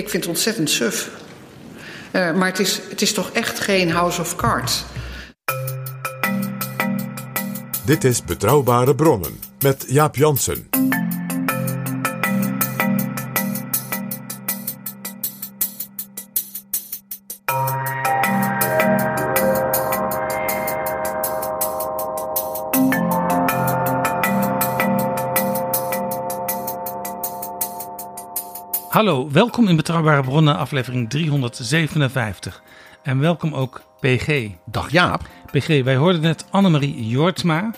Ik vind het ontzettend suf. Eh, maar het is, het is toch echt geen House of Cards. Dit is Betrouwbare Bronnen met Jaap Jansen. Hallo, welkom in Betrouwbare Bronnen, aflevering 357. En welkom ook PG. Dag Jaap. PG, wij hoorden net Annemarie Jortsma,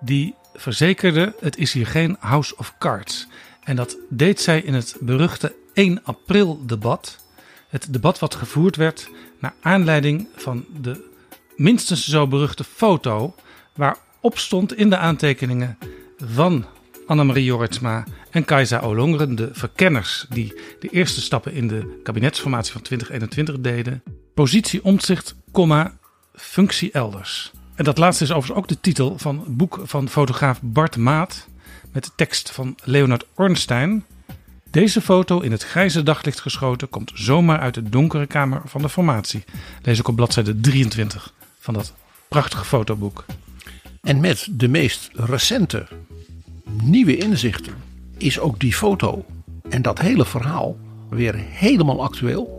die verzekerde: het is hier geen House of Cards. En dat deed zij in het beruchte 1 april debat. Het debat wat gevoerd werd naar aanleiding van de minstens zo beruchte foto waarop stond in de aantekeningen van Annemarie Jortsma en Kajsa Olongren, de verkenners die de eerste stappen in de kabinetsformatie van 2021 deden. Positie omzicht, comma, functie elders. En dat laatste is overigens ook de titel van het boek van fotograaf Bart Maat met de tekst van Leonard Ornstein. Deze foto in het grijze daglicht geschoten komt zomaar uit de donkere kamer van de formatie. Lees ik op bladzijde 23 van dat prachtige fotoboek. En met de meest recente nieuwe inzichten is ook die foto en dat hele verhaal weer helemaal actueel.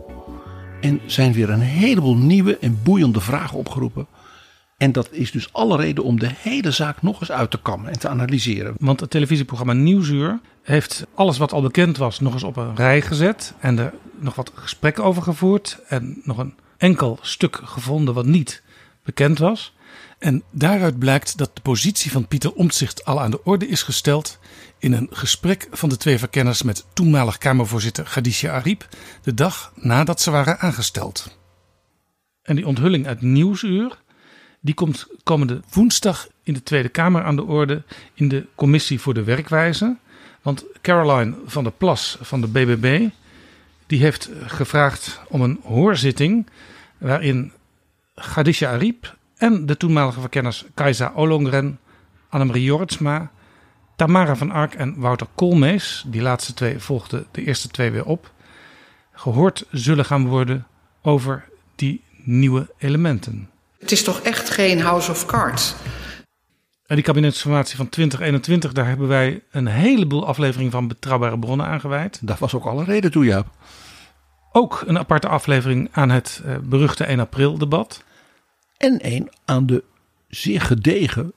En zijn weer een heleboel nieuwe en boeiende vragen opgeroepen. En dat is dus alle reden om de hele zaak nog eens uit te kammen en te analyseren. Want het televisieprogramma Nieuwsuur heeft alles wat al bekend was nog eens op een rij gezet. En er nog wat gesprekken over gevoerd. En nog een enkel stuk gevonden wat niet bekend was. En daaruit blijkt dat de positie van Pieter Omtzigt al aan de orde is gesteld. in een gesprek van de twee verkenners met toenmalig Kamervoorzitter Khadija Ariep. de dag nadat ze waren aangesteld. En die onthulling uit Nieuwsuur. Die komt komende woensdag in de Tweede Kamer aan de orde in de Commissie voor de Werkwijze. Want Caroline van der Plas van de BBB die heeft gevraagd om een hoorzitting waarin Khadija Ariep en de toenmalige verkenners Kajsa Olongren, Annemarie Jortsma, Tamara van Ark en Wouter Koolmees, die laatste twee volgden de eerste twee weer op, gehoord zullen gaan worden over die nieuwe elementen. Het is toch echt geen House of Cards. En die kabinetsformatie van 2021, daar hebben wij een heleboel afleveringen van Betrouwbare Bronnen aangeweid. Daar was ook alle reden toe Jaap. Ook een aparte aflevering aan het eh, beruchte 1 april debat. En één aan de zeer gedegen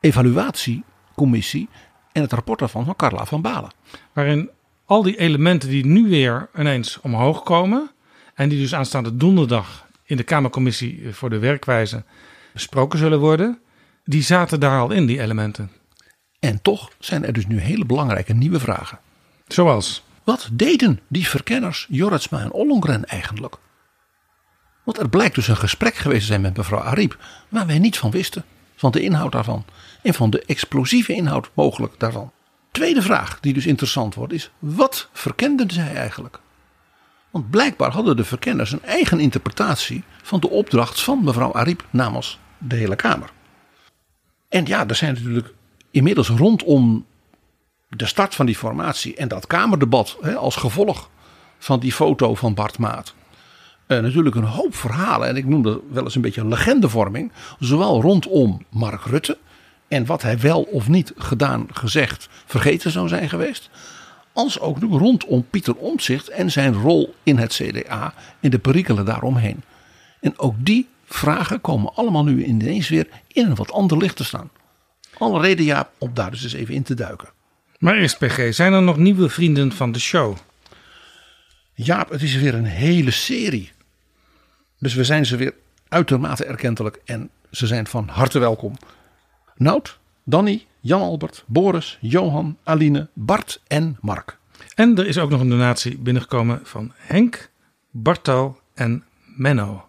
evaluatiecommissie en het rapport daarvan van Carla van Balen. Waarin al die elementen die nu weer ineens omhoog komen. En die dus aanstaande donderdag in de Kamercommissie voor de werkwijze besproken zullen worden. Die zaten daar al in, die elementen. En toch zijn er dus nu hele belangrijke nieuwe vragen. Zoals? Wat deden die verkenners Jorritsma en Ollongren eigenlijk? Want er blijkt dus een gesprek geweest te zijn met mevrouw Ariep waar wij niets van wisten. Van de inhoud daarvan. En van de explosieve inhoud mogelijk daarvan. Tweede vraag die dus interessant wordt is. Wat verkenden zij eigenlijk? Want blijkbaar hadden de verkenners een eigen interpretatie van de opdracht van mevrouw Ariep namens de hele Kamer. En ja, er zijn natuurlijk inmiddels rondom de start van die formatie en dat Kamerdebat hè, als gevolg van die foto van Bart Maat. Eh, natuurlijk een hoop verhalen. En ik noem dat wel eens een beetje een legendevorming. Zowel rondom Mark Rutte. En wat hij wel of niet gedaan, gezegd, vergeten zou zijn geweest. Als ook nu rondom Pieter Omtzigt en zijn rol in het CDA. En de perikelen daaromheen. En ook die vragen komen allemaal nu ineens weer in een wat ander licht te staan. Alle reden ja, om daar dus eens even in te duiken. Maar eerst PG, zijn er nog nieuwe vrienden van de show? Jaap, het is weer een hele serie. Dus we zijn ze weer uitermate erkentelijk en ze zijn van harte welkom. Nout, Danny, Jan Albert, Boris, Johan, Aline, Bart en Mark. En er is ook nog een donatie binnengekomen van Henk, Barto en Menno.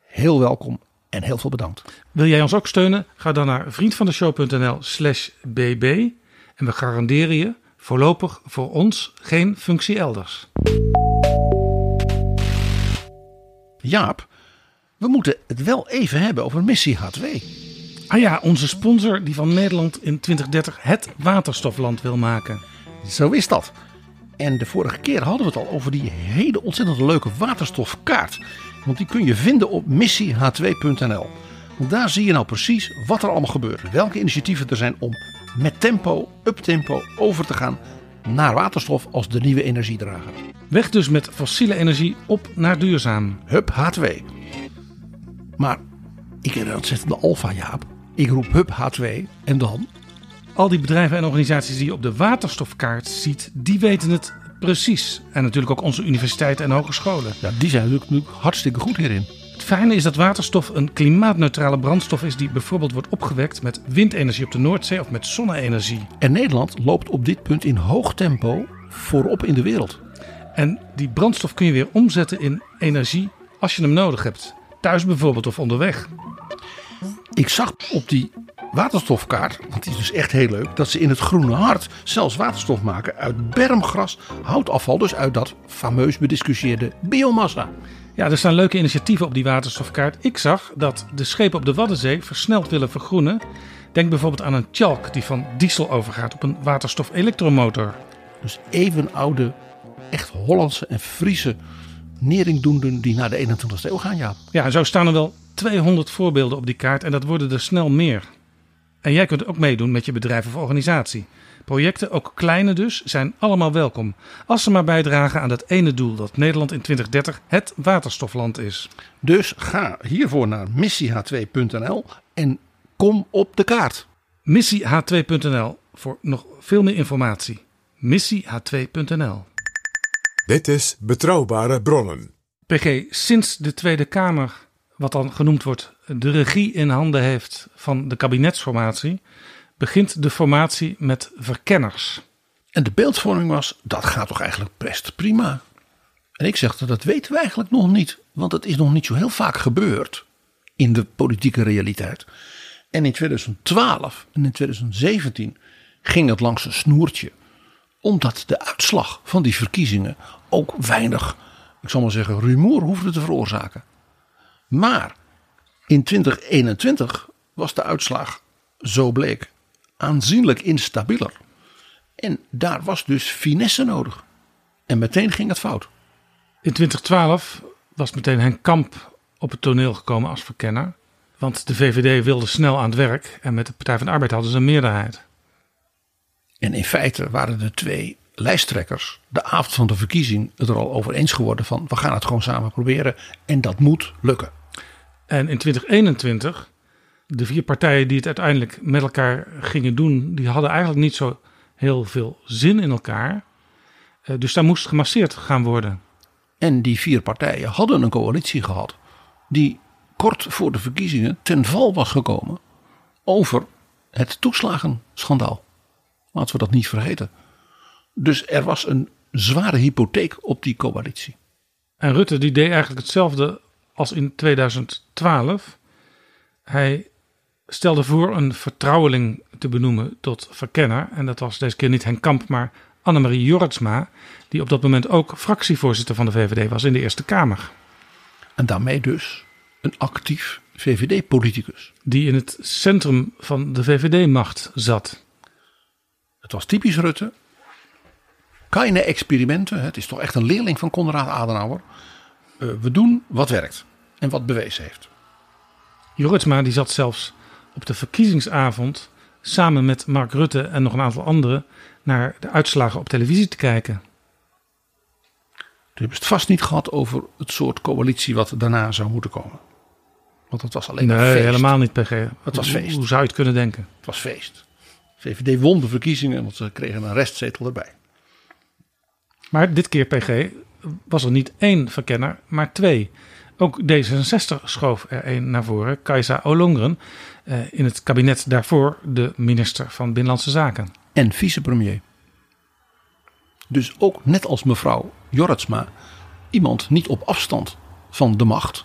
Heel welkom en heel veel bedankt. Wil jij ons ook steunen? Ga dan naar vriendvandeshow.nl slash bb en we garanderen je voorlopig voor ons geen functie elders. Jaap, we moeten het wel even hebben over missie H2. Ah ja, onze sponsor die van Nederland in 2030 het waterstofland wil maken. Zo is dat. En de vorige keer hadden we het al over die hele ontzettend leuke waterstofkaart. Want die kun je vinden op missieh2.nl. Want daar zie je nou precies wat er allemaal gebeurt. Welke initiatieven er zijn om met tempo, uptempo over te gaan naar waterstof als de nieuwe energiedrager. Weg dus met fossiele energie op naar duurzaam. Hup H2. Maar ik heb een ontzettende alfa Jaap. Ik roep Hup H2 en dan Al die bedrijven en organisaties die je op de waterstofkaart ziet, die weten het precies. En natuurlijk ook onze universiteiten en hogescholen. Ja, die zijn natuurlijk, natuurlijk hartstikke goed hierin. Het fijne is dat waterstof een klimaatneutrale brandstof is die bijvoorbeeld wordt opgewekt met windenergie op de Noordzee of met zonne-energie. En Nederland loopt op dit punt in hoog tempo voorop in de wereld. En die brandstof kun je weer omzetten in energie als je hem nodig hebt. Thuis bijvoorbeeld of onderweg. Ik zag op die waterstofkaart, want die is dus echt heel leuk, dat ze in het Groene Hart zelfs waterstof maken uit bermgras, houtafval, dus uit dat fameus bediscussieerde biomassa. Ja, er staan leuke initiatieven op die waterstofkaart. Ik zag dat de schepen op de Waddenzee versneld willen vergroenen. Denk bijvoorbeeld aan een tjalk die van diesel overgaat op een waterstof-elektromotor. Dus even oude, echt Hollandse en Friese neringdoenden die naar de 21ste eeuw gaan, ja. Ja, en zo staan er wel 200 voorbeelden op die kaart en dat worden er snel meer. En jij kunt ook meedoen met je bedrijf of organisatie. Projecten, ook kleine dus, zijn allemaal welkom. Als ze maar bijdragen aan dat ene doel dat Nederland in 2030 het waterstofland is. Dus ga hiervoor naar missieh2.nl en kom op de kaart. Missieh2.nl voor nog veel meer informatie. Missieh2.nl Dit is Betrouwbare Bronnen. PG, sinds de Tweede Kamer, wat dan genoemd wordt, de regie in handen heeft van de kabinetsformatie, begint de formatie met verkenners. En de beeldvorming was, dat gaat toch eigenlijk best prima. En ik zeg, dat weten we eigenlijk nog niet. Want het is nog niet zo heel vaak gebeurd in de politieke realiteit. En in 2012 en in 2017 ging het langs een snoertje. Omdat de uitslag van die verkiezingen ook weinig, ik zal maar zeggen, rumoer hoefde te veroorzaken. Maar in 2021 was de uitslag, zo bleek, aanzienlijk instabieler. En daar was dus finesse nodig. En meteen ging het fout. In 2012 was meteen Henk Kamp op het toneel gekomen als verkenner. Want de VVD wilde snel aan het werk en met de Partij van de Arbeid hadden ze een meerderheid. En in feite waren de twee lijsttrekkers de avond van de verkiezing het er al over eens geworden van we gaan het gewoon samen proberen en dat moet lukken. En in 2021, de vier partijen die het uiteindelijk met elkaar gingen doen, die hadden eigenlijk niet zo heel veel zin in elkaar. Eh, Dus daar moest gemasseerd gaan worden. En die vier partijen hadden een coalitie gehad die kort voor de verkiezingen ten val was gekomen over het toeslagenschandaal. Laten we dat niet vergeten. Dus er was een zware hypotheek op die coalitie. En Rutte die deed eigenlijk hetzelfde als in 2012. Hij stelde voor een vertrouweling te benoemen tot verkenner. En dat was deze keer niet Henk Kamp, maar Annemarie Jorritsma. Die op dat moment ook fractievoorzitter van de VVD was in de Eerste Kamer. En daarmee dus een actief VVD-politicus. Die in het centrum van de VVD-macht zat. Het was typisch Rutte. Keine experimenten. Het is toch echt een leerling van Konrad Adenauer. Eh, we doen wat werkt en wat bewezen heeft. Jorritsma die zat zelfs op de verkiezingsavond samen met Mark Rutte en nog een aantal anderen naar de uitslagen op televisie te kijken. Toen hebben ze het vast niet gehad over het soort coalitie wat daarna zou moeten komen. Want het was alleen maar Nee, feest. helemaal niet PG. Het was feest. Hoe zou je het kunnen denken? Het was feest. VVD won de verkiezingen, want ze kregen een restzetel erbij. Maar dit keer PG was er niet één verkenner, maar twee. Ook D66 schoof er een naar voren, Kajsa Olongren. eh, in het kabinet daarvoor de minister van Binnenlandse Zaken. En vicepremier. Dus ook net als mevrouw Jorritsma, iemand niet op afstand van de macht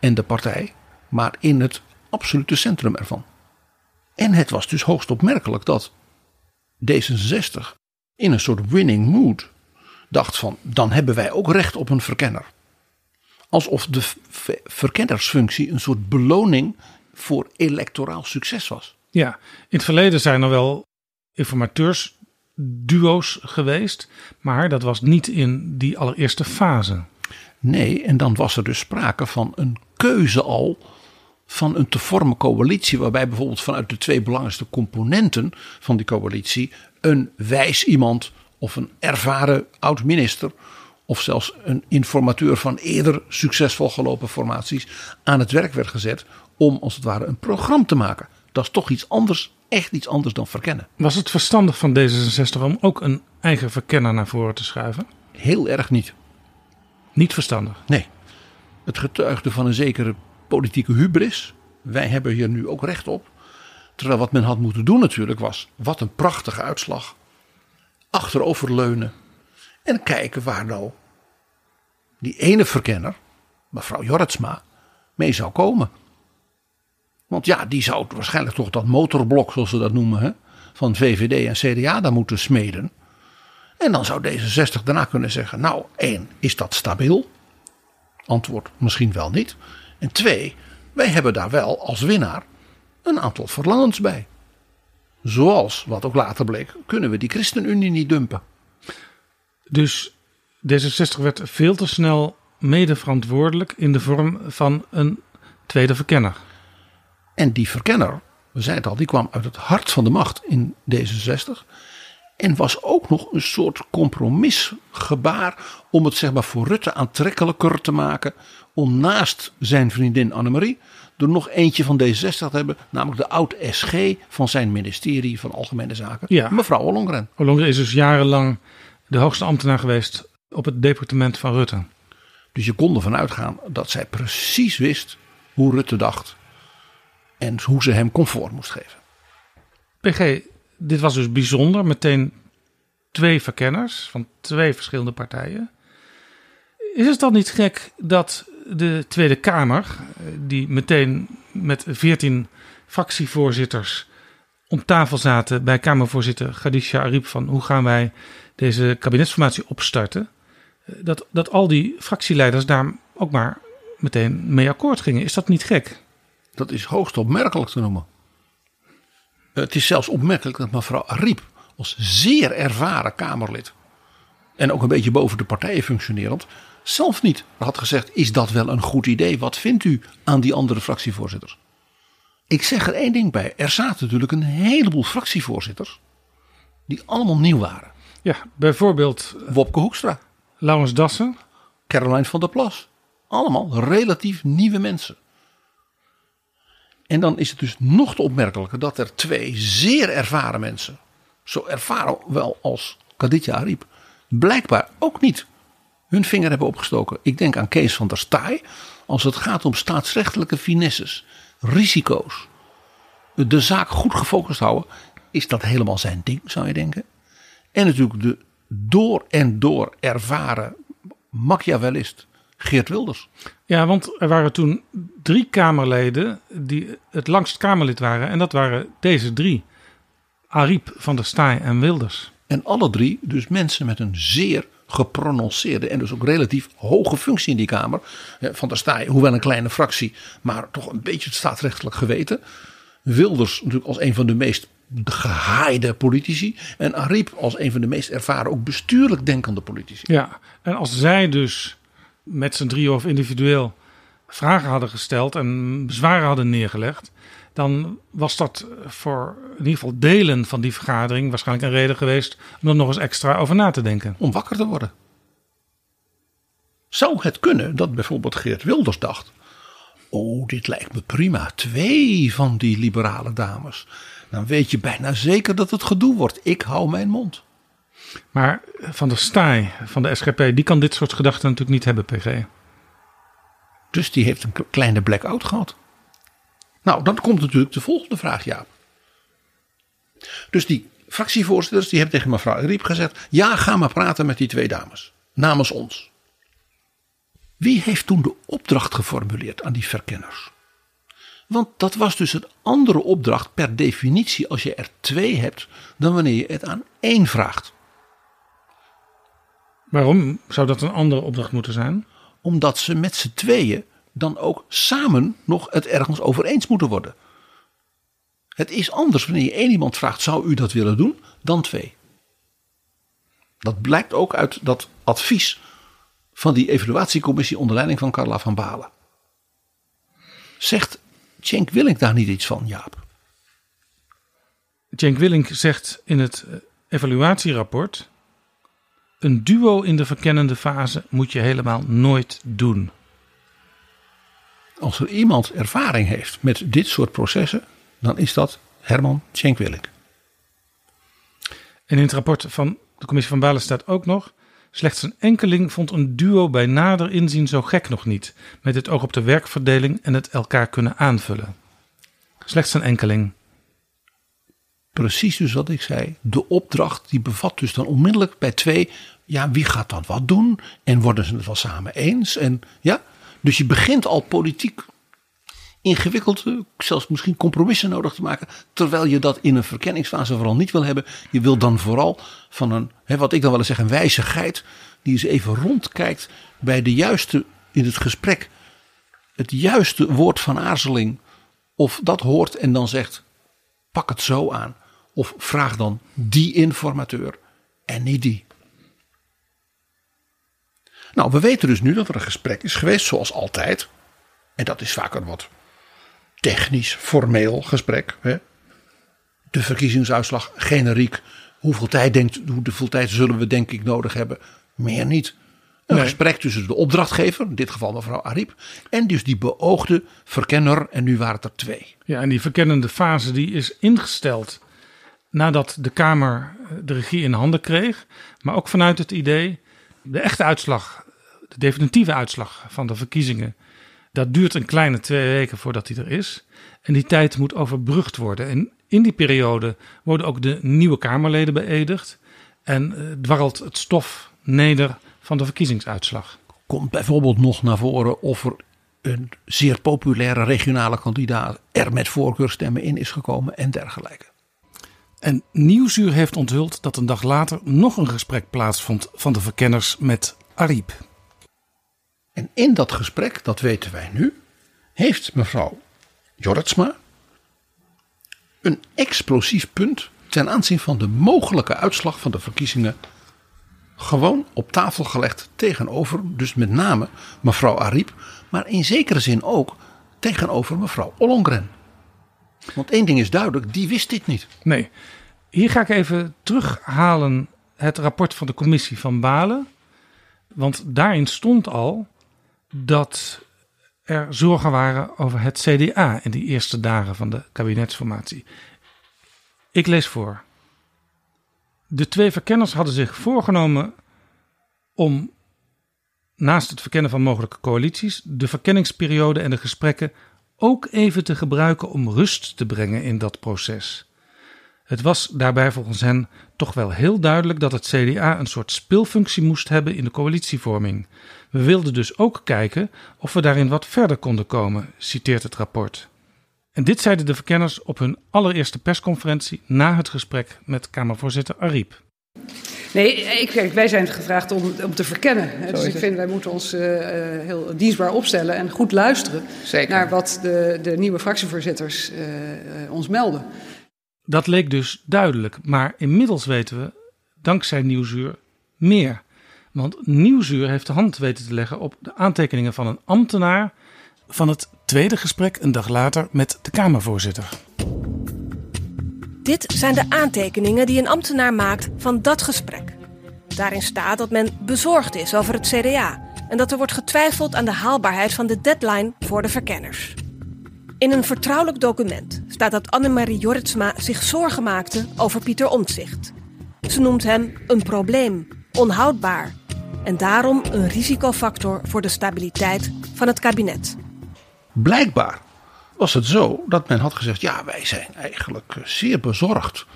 en de partij, maar in het absolute centrum ervan. En het was dus hoogst opmerkelijk dat D66 in een soort winning mood dacht van dan hebben wij ook recht op een verkenner. Alsof de verkennersfunctie een soort beloning voor electoraal succes was. Ja, in het verleden zijn er wel informateursduo's geweest, maar dat was niet in die allereerste fase. Nee, en dan was er dus sprake van een keuze al van een te vormen coalitie, waarbij bijvoorbeeld vanuit de twee belangrijkste componenten van die coalitie een wijs iemand of een ervaren oud-minister of zelfs een informateur van eerder succesvol gelopen formaties aan het werk werd gezet om als het ware een programma te maken. Dat is toch iets anders, echt iets anders dan verkennen. Was het verstandig van D66 om ook een eigen verkenner naar voren te schuiven? Heel erg niet. Niet verstandig. Nee, het getuigde van een zekere politieke hubris. Wij hebben hier nu ook recht op. Terwijl wat men had moeten doen natuurlijk was, wat een prachtige uitslag. Achteroverleunen en kijken waar nou die ene verkenner, mevrouw Jorritsma, mee zou komen. Want ja, die zou waarschijnlijk toch dat motorblok, zoals ze dat noemen, hè, van VVD en CDA daar moeten smeden. En dan zou D66 daarna kunnen zeggen: Nou, één, is dat stabiel? Antwoord: misschien wel niet. En twee, wij hebben daar wel als winnaar een aantal verlangens bij. Zoals, wat ook later bleek, kunnen we die ChristenUnie niet dumpen. Dus D66 werd veel te snel mede verantwoordelijk in de vorm van een tweede verkenner. En die verkenner, we zeiden het al, die kwam uit het hart van de macht in D66. En was ook nog een soort compromisgebaar om het zeg maar voor Rutte aantrekkelijker te maken. Om naast zijn vriendin Annemarie er nog eentje van D66 te hebben. Namelijk de oud-SG van zijn ministerie van Algemene Zaken. Ja. Mevrouw Ollongren. Ollongren is dus jarenlang de hoogste ambtenaar geweest op het departement van Rutte. Dus je kon ervan uitgaan dat zij precies wist hoe Rutte dacht. En hoe ze hem comfort moest geven. PG, dit was dus bijzonder. Meteen twee verkenners van twee verschillende partijen. Is het dan niet gek dat de Tweede Kamer, eh, die meteen met veertien fractievoorzitters om tafel zaten bij Kamervoorzitter Khadija Ariep van hoe gaan wij deze kabinetsformatie opstarten, eh, dat, dat al die fractieleiders daar ook maar meteen mee akkoord gingen. Is dat niet gek? Dat is hoogst opmerkelijk te noemen. Het is zelfs opmerkelijk dat mevrouw Ariep als zeer ervaren Kamerlid en ook een beetje boven de partijen functionerend, zelf niet had gezegd: is dat wel een goed idee? Wat vindt u aan die andere fractievoorzitters? Ik zeg er één ding bij: er zaten natuurlijk een heleboel fractievoorzitters die allemaal nieuw waren. Ja, bijvoorbeeld Wopke Hoekstra, Laurens Dassen, Caroline van der Plas, allemaal relatief nieuwe mensen. En dan is het dus nog te opmerkelijker dat er twee zeer ervaren mensen, zo ervaren wel als Kaditja Ariep, blijkbaar ook niet hun vinger hebben opgestoken. Ik denk aan Kees van der Staaij. Als het gaat om staatsrechtelijke finesses, risico's, de zaak goed gefocust houden, is dat helemaal zijn ding, zou je denken. En natuurlijk de door en door ervaren Machiavellist Geert Wilders. Ja, want er waren toen drie Kamerleden die het langst Kamerlid waren. En dat waren deze drie. Ariep, Van der Staaij en Wilders. En alle drie dus mensen met een zeer geprononceerde en dus ook relatief hoge functie in die Kamer. Van der Staaij, hoewel een kleine fractie, maar toch een beetje het staatsrechtelijk geweten. Wilders natuurlijk als een van de meest gehaaide politici. En Ariep als een van de meest ervaren, ook bestuurlijk denkende politici. Ja, en als zij dus met z'n drieën of individueel vragen hadden gesteld en bezwaren hadden neergelegd, dan was dat voor in ieder geval delen van die vergadering waarschijnlijk een reden geweest om er nog eens extra over na te denken. Om wakker te worden. Zou het kunnen dat bijvoorbeeld Geert Wilders dacht. Oh, dit lijkt me prima. Twee van die liberale dames. Dan weet je bijna zeker dat het gedoe wordt. Ik hou mijn mond. Maar Van der Staaij van de SGP, die kan dit soort gedachten natuurlijk niet hebben, PG. Dus die heeft een kleine blackout gehad. Nou, dan komt natuurlijk de volgende vraag, Jaap. Dus die fractievoorzitters die hebben tegen mevrouw Riep gezegd... ja, ga maar praten met die twee dames. Namens ons. Wie heeft toen de opdracht geformuleerd aan die verkenners? Want dat was dus een andere opdracht per definitie als je er twee hebt... dan wanneer je het aan één vraagt. Waarom zou dat een andere opdracht moeten zijn? Omdat ze met z'n tweeën dan ook samen nog het ergens over eens moeten worden. Het is anders wanneer je één iemand vraagt: zou u dat willen doen? dan twee. Dat blijkt ook uit dat advies van die evaluatiecommissie onder leiding van Carla van Balen. Zegt Cenk Willink daar niet iets van, Jaap? Cenk Willink zegt in het eh, evaluatierapport: een duo in de verkennende fase moet je helemaal nooit doen. Als er iemand ervaring heeft met dit soort processen, dan is dat Herman Cenk Willink. En in het rapport van de commissie van Balen staat ook nog: slechts een enkeling vond een duo bij nader inzien zo gek nog niet, met het oog op de werkverdeling en het elkaar kunnen aanvullen. Slechts een enkeling. Precies dus wat ik zei. De opdracht die bevat dus dan onmiddellijk bij twee. Ja, wie gaat dan wat doen? En worden ze het wel samen eens? En ja, dus je begint al politiek ingewikkeld, zelfs misschien compromissen nodig te maken. Terwijl je dat in een verkenningsfase vooral niet wil hebben. Je wil dan vooral van een, hè, wat ik dan wel eens zeg, een wijze geit. Die eens even rondkijkt bij de juiste, in het gesprek, het juiste woord van aarzeling. Of dat hoort en dan zegt, pak het zo aan. Of vraag dan die informateur en niet die. Nou, we weten dus nu dat er een gesprek is geweest, zoals altijd. En dat is vaak een wat technisch, formeel gesprek. Hè? De verkiezingsuitslag, generiek. Hoeveel tijd, denkt, hoeveel tijd zullen we denk ik nodig hebben? Meer niet. Een Nee. gesprek tussen de opdrachtgever, in dit geval mevrouw Ariep. En dus die beoogde verkenner. En nu waren het er twee. Ja, en die verkennende fase die is ingesteld nadat de Kamer eh, de regie in handen kreeg. Maar ook vanuit het idee, de echte uitslag, de definitieve uitslag van de verkiezingen, dat duurt een kleine twee weken voordat die er is. En die tijd moet overbrugd worden. En in die periode worden ook de nieuwe Kamerleden beëdigd. En eh, dwarrelt het stof neder van de verkiezingsuitslag. komt bijvoorbeeld nog naar voren of er een zeer populaire regionale kandidaat er met voorkeurstemmen in is gekomen en dergelijke. En Nieuwsuur heeft onthuld dat een dag later nog een gesprek plaatsvond van de verkenners met Ariep. En in dat gesprek, dat weten wij nu, heeft mevrouw Jorritsma een explosief punt ten aanzien van de mogelijke uitslag van de verkiezingen gewoon op tafel gelegd tegenover, dus met name mevrouw Ariep, maar in zekere zin ook tegenover mevrouw Ollongren. Want één ding is duidelijk, die wist dit niet. Nee, hier ga ik even terughalen het rapport van de commissie van Balen. Want daarin stond al dat er zorgen waren over het CDA in die eerste dagen van de kabinetsformatie. Ik lees voor. De twee verkenners hadden zich voorgenomen om naast het verkennen van mogelijke coalities de verkenningsperiode en de gesprekken ook even te gebruiken om rust te brengen in dat proces. Het was daarbij volgens hen toch wel heel duidelijk dat het CDA een soort speelfunctie moest hebben in de coalitievorming. We wilden dus ook kijken of we daarin wat verder konden komen, citeert het rapport. En dit zeiden de verkenners op hun allereerste persconferentie na het gesprek met Kamervoorzitter Ariep. Nee, ik, kijk, wij zijn gevraagd om, om te verkennen. hè. Dus ik vind wij moeten ons eh, eh, heel dienstbaar opstellen en goed luisteren Zeker. naar wat de, de nieuwe fractievoorzitters eh, eh, ons melden. Dat leek dus duidelijk, maar inmiddels weten we, dankzij Nieuwsuur, meer. Want Nieuwsuur heeft de hand weten te leggen op de aantekeningen van een ambtenaar van het tweede gesprek een dag later met de Kamervoorzitter. Dit zijn de aantekeningen die een ambtenaar maakt van dat gesprek. Daarin staat dat men bezorgd is over het CDA en dat er wordt getwijfeld aan de haalbaarheid van de deadline voor de verkenners. In een vertrouwelijk document staat dat Annemarie Jorritsma zich zorgen maakte over Pieter Omtzigt. Ze noemt hem een probleem, onhoudbaar. en daarom een risicofactor voor de stabiliteit van het kabinet. Blijkbaar was het zo dat men had gezegd: ja, wij zijn eigenlijk zeer bezorgd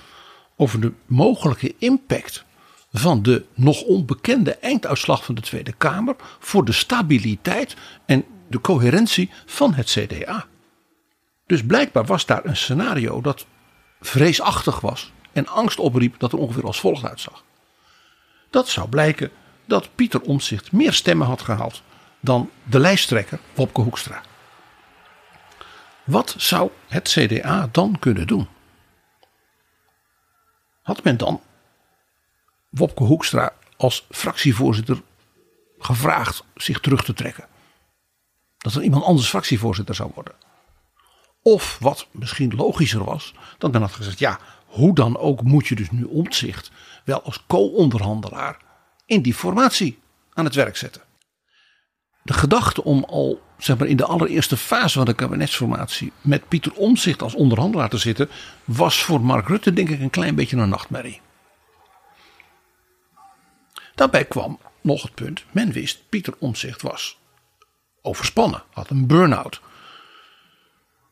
over de mogelijke impact van de nog onbekende einduitslag van de Tweede Kamer voor de stabiliteit en de coherentie van het CDA. Dus blijkbaar was daar een scenario dat vreesachtig was en angst opriep dat er ongeveer als volgt uitzag. Dat zou blijken dat Pieter Omtzigt meer stemmen had gehaald dan de lijsttrekker Wopke Hoekstra. Wat zou het CDA dan kunnen doen? Had men dan Wopke Hoekstra als fractievoorzitter gevraagd zich terug te trekken? Dat er iemand anders fractievoorzitter zou worden? Of wat misschien logischer was, dat men had gezegd: ja, hoe dan ook moet je dus nu omzicht wel als co-onderhandelaar in die formatie aan het werk zetten. De gedachte om al zeg maar, in de allereerste fase van de kabinetsformatie met Pieter Omzicht als onderhandelaar te zitten, was voor Mark Rutte denk ik een klein beetje een nachtmerrie. Daarbij kwam nog het punt, men wist Pieter Omzicht was overspannen, had een burn-out.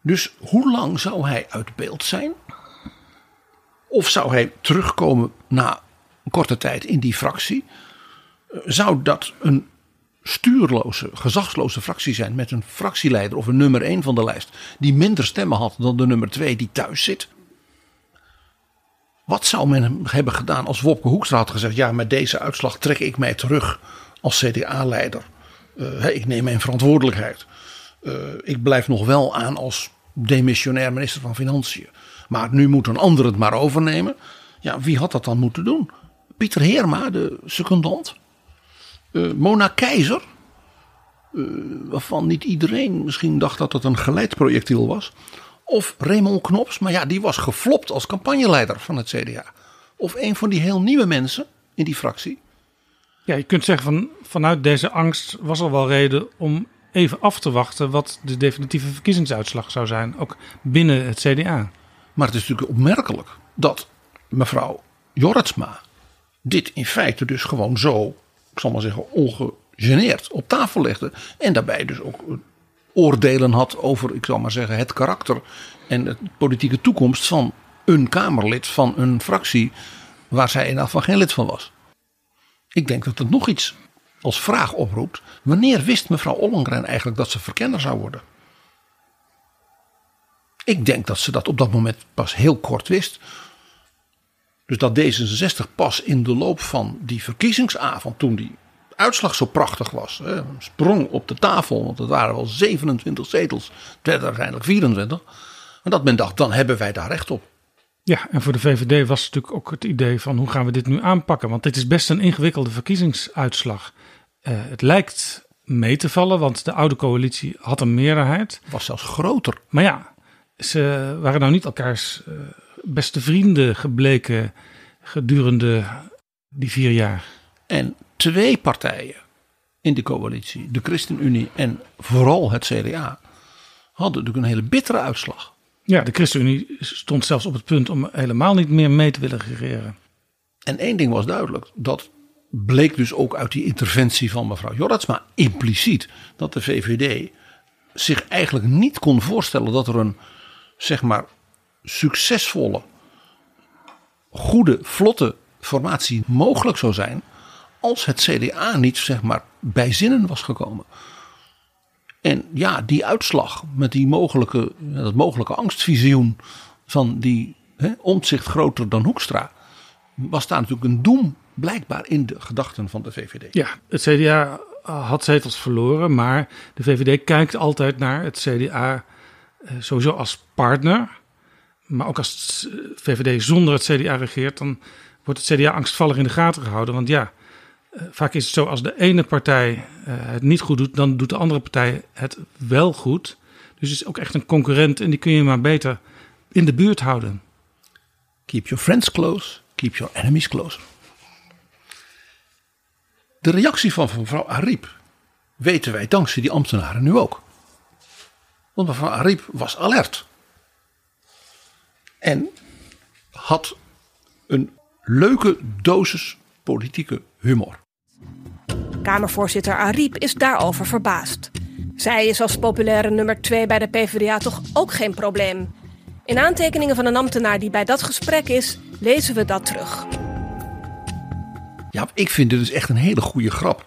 Dus hoe lang zou hij uit beeld zijn? Of zou hij terugkomen na een korte tijd in die fractie? Zou dat een stuurloze, gezagsloze fractie zijn met een fractieleider of een nummer 1 van de lijst die minder stemmen had dan de nummer 2 die thuis zit? Wat zou men hebben gedaan als Wopke Hoekstra had gezegd: ja, met deze uitslag trek ik mij terug als CDA-leider. Uh, ik neem mijn verantwoordelijkheid. Uh, ik blijf nog wel aan als demissionair minister van Financiën. Maar nu moet een ander het maar overnemen. Ja, wie had dat dan moeten doen? Pieter Heerma, de secondant. Uh, Mona Keizer. waarvan niet iedereen misschien dacht dat het een geleidprojectiel was. Of Raymond Knops, maar ja, die was geflopt als campagneleider van het CDA. Of een van die heel nieuwe mensen in die fractie. Ja, je kunt zeggen van vanuit deze angst was er wel reden om even af te wachten wat de definitieve verkiezingsuitslag zou zijn, ook binnen het CDA. Maar het is natuurlijk opmerkelijk dat mevrouw Jorritsma dit in feite dus gewoon zo, ik zal maar zeggen, ongegeneerd op tafel legde. En daarbij dus ook oordelen had over, ik zal maar zeggen, het karakter en de politieke toekomst van een Kamerlid van een fractie waar zij in afval geen lid van was. Ik denk dat het nog iets als vraag oproept. Wanneer wist mevrouw Ollongren eigenlijk dat ze verkenner zou worden? Ik denk dat ze dat op dat moment pas heel kort wist. Dus dat D66 pas in de loop van die verkiezingsavond, toen die uitslag zo prachtig was, hè, sprong op de tafel, want het waren wel 27 zetels, het werden uiteindelijk 24. En dat men dacht, dan hebben wij daar recht op. Ja, en voor de VVD was natuurlijk ook het idee van hoe gaan we dit nu aanpakken? Want dit is best een ingewikkelde verkiezingsuitslag. Uh, het lijkt mee te vallen, want de oude coalitie had een meerderheid. Was zelfs groter. Maar ja, ze waren nou niet elkaars uh, beste vrienden gebleken gedurende die vier jaar. En twee partijen in de coalitie, de ChristenUnie en vooral het CDA, hadden natuurlijk een hele bittere uitslag. Ja, de ChristenUnie stond zelfs op het punt om helemaal niet meer mee te willen regeren. En één ding was duidelijk, dat bleek dus ook uit die interventie van mevrouw Jorritsma impliciet, dat de VVD zich eigenlijk niet kon voorstellen dat er een, zeg maar, succesvolle, goede, vlotte formatie mogelijk zou zijn als het CDA niet zeg maar bij zinnen was gekomen. En ja, die uitslag met die mogelijke, dat mogelijke angstvisioen van die hè, omzicht groter dan Hoekstra, was daar natuurlijk een doem blijkbaar in de gedachten van de VVD. Ja, het CDA had zetels verloren, maar de VVD kijkt altijd naar het CDA eh, sowieso als partner. Maar ook als VVD zonder het CDA regeert, dan wordt het CDA angstvallig in de gaten gehouden. Want ja, eh, vaak is het zo, als de ene partij uh, het niet goed doet, dan doet de andere partij het wel goed. Dus het is ook echt een concurrent en die kun je maar beter in de buurt houden. Keep your friends close, keep your enemies closer. De reactie van mevrouw Ariep weten wij dankzij die ambtenaren nu ook. Want mevrouw Ariep was alert. En had een leuke dosis politieke humor. Kamervoorzitter Ariep is daarover verbaasd. Zij is als populaire nummer 2 bij de PvdA toch ook geen probleem. In aantekeningen van een ambtenaar die bij dat gesprek is, lezen we dat terug. Ja, ik vind dit dus echt een hele goede grap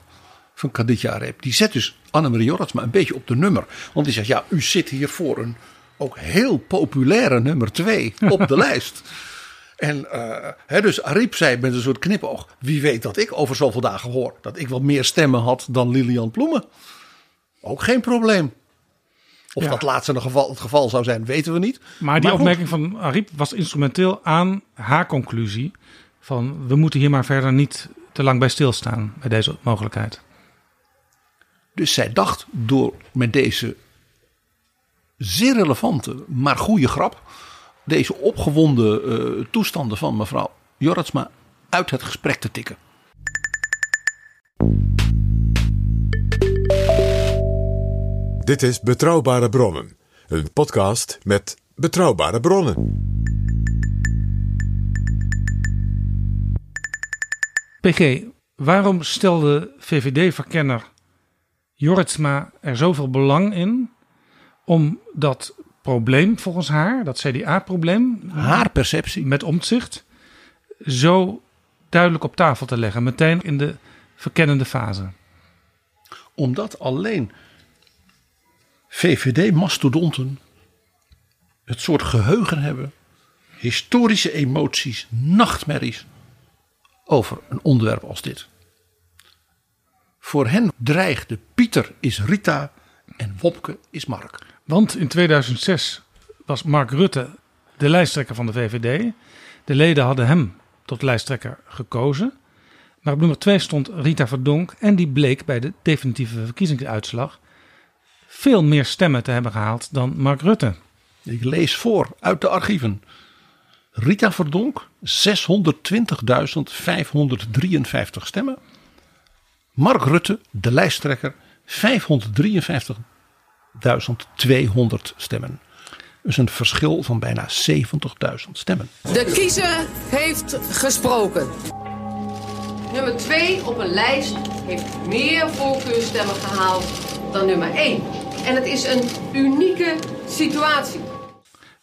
van Kaditja Arep. Die zet dus Annemarie Jorritsma een beetje op de nummer. Want die zegt, ja, u zit hier voor een ook heel populaire nummer 2 op de lijst. En uh, hè, dus Ariep zei met een soort knipoog: wie weet dat ik over zoveel dagen hoor dat ik wat meer stemmen had dan Lilian Ploemen. Ook geen probleem. Of Ja. dat laatste geval, het geval zou zijn, weten we niet. Maar die opmerking van Ariep was instrumenteel aan haar conclusie. Van we moeten hier maar verder niet te lang bij stilstaan bij deze mogelijkheid. Dus zij dacht door met deze zeer relevante, maar goede grap. Deze opgewonden eh, toestanden van mevrouw Jorritsma uit het gesprek te tikken. Dit is Betrouwbare Bronnen, een podcast met betrouwbare bronnen. PG, waarom stelde VVD-verkenner Jorritsma er zoveel belang in om dat probleem volgens haar, dat CDA-probleem Haar perceptie. met omzicht, zo duidelijk op tafel te leggen, meteen in de verkennende fase? Omdat alleen VVD-mastodonten het soort geheugen hebben, historische emoties, nachtmerries over een onderwerp als dit. Voor hen dreigde Pieter is Rita en Wopke is Mark. Want in 2006 was Mark Rutte de lijsttrekker van de VVD. De leden hadden hem tot lijsttrekker gekozen. Maar op nummer 2 stond Rita Verdonk en die bleek bij de definitieve verkiezingsuitslag veel meer stemmen te hebben gehaald dan Mark Rutte. Ik lees voor uit de archieven. Rita Verdonk 620.553 stemmen. Mark Rutte, de lijsttrekker, 553.200 stemmen. Dus een verschil van bijna 70.000 stemmen. De kiezer heeft gesproken. Nummer 2 op een lijst heeft meer voorkeurstemmen gehaald dan nummer 1. En het is een unieke situatie.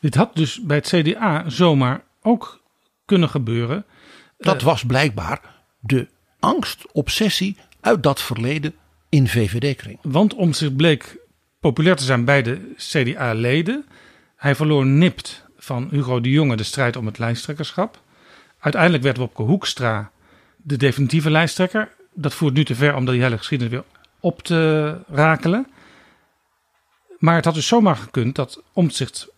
Dit had dus bij het CDA zomaar ook kunnen gebeuren. Dat was blijkbaar de angst, obsessie uit dat verleden in VVD-kring. Want om zich bleek populair te zijn bij de CDA-leden. Hij verloor nipt van Hugo de Jonge de strijd om het lijsttrekkerschap. Uiteindelijk werd Wopke Hoekstra de definitieve lijsttrekker. Dat voert nu te ver om die hele geschiedenis weer op te rakelen. Maar het had dus zomaar gekund dat Omtzigt,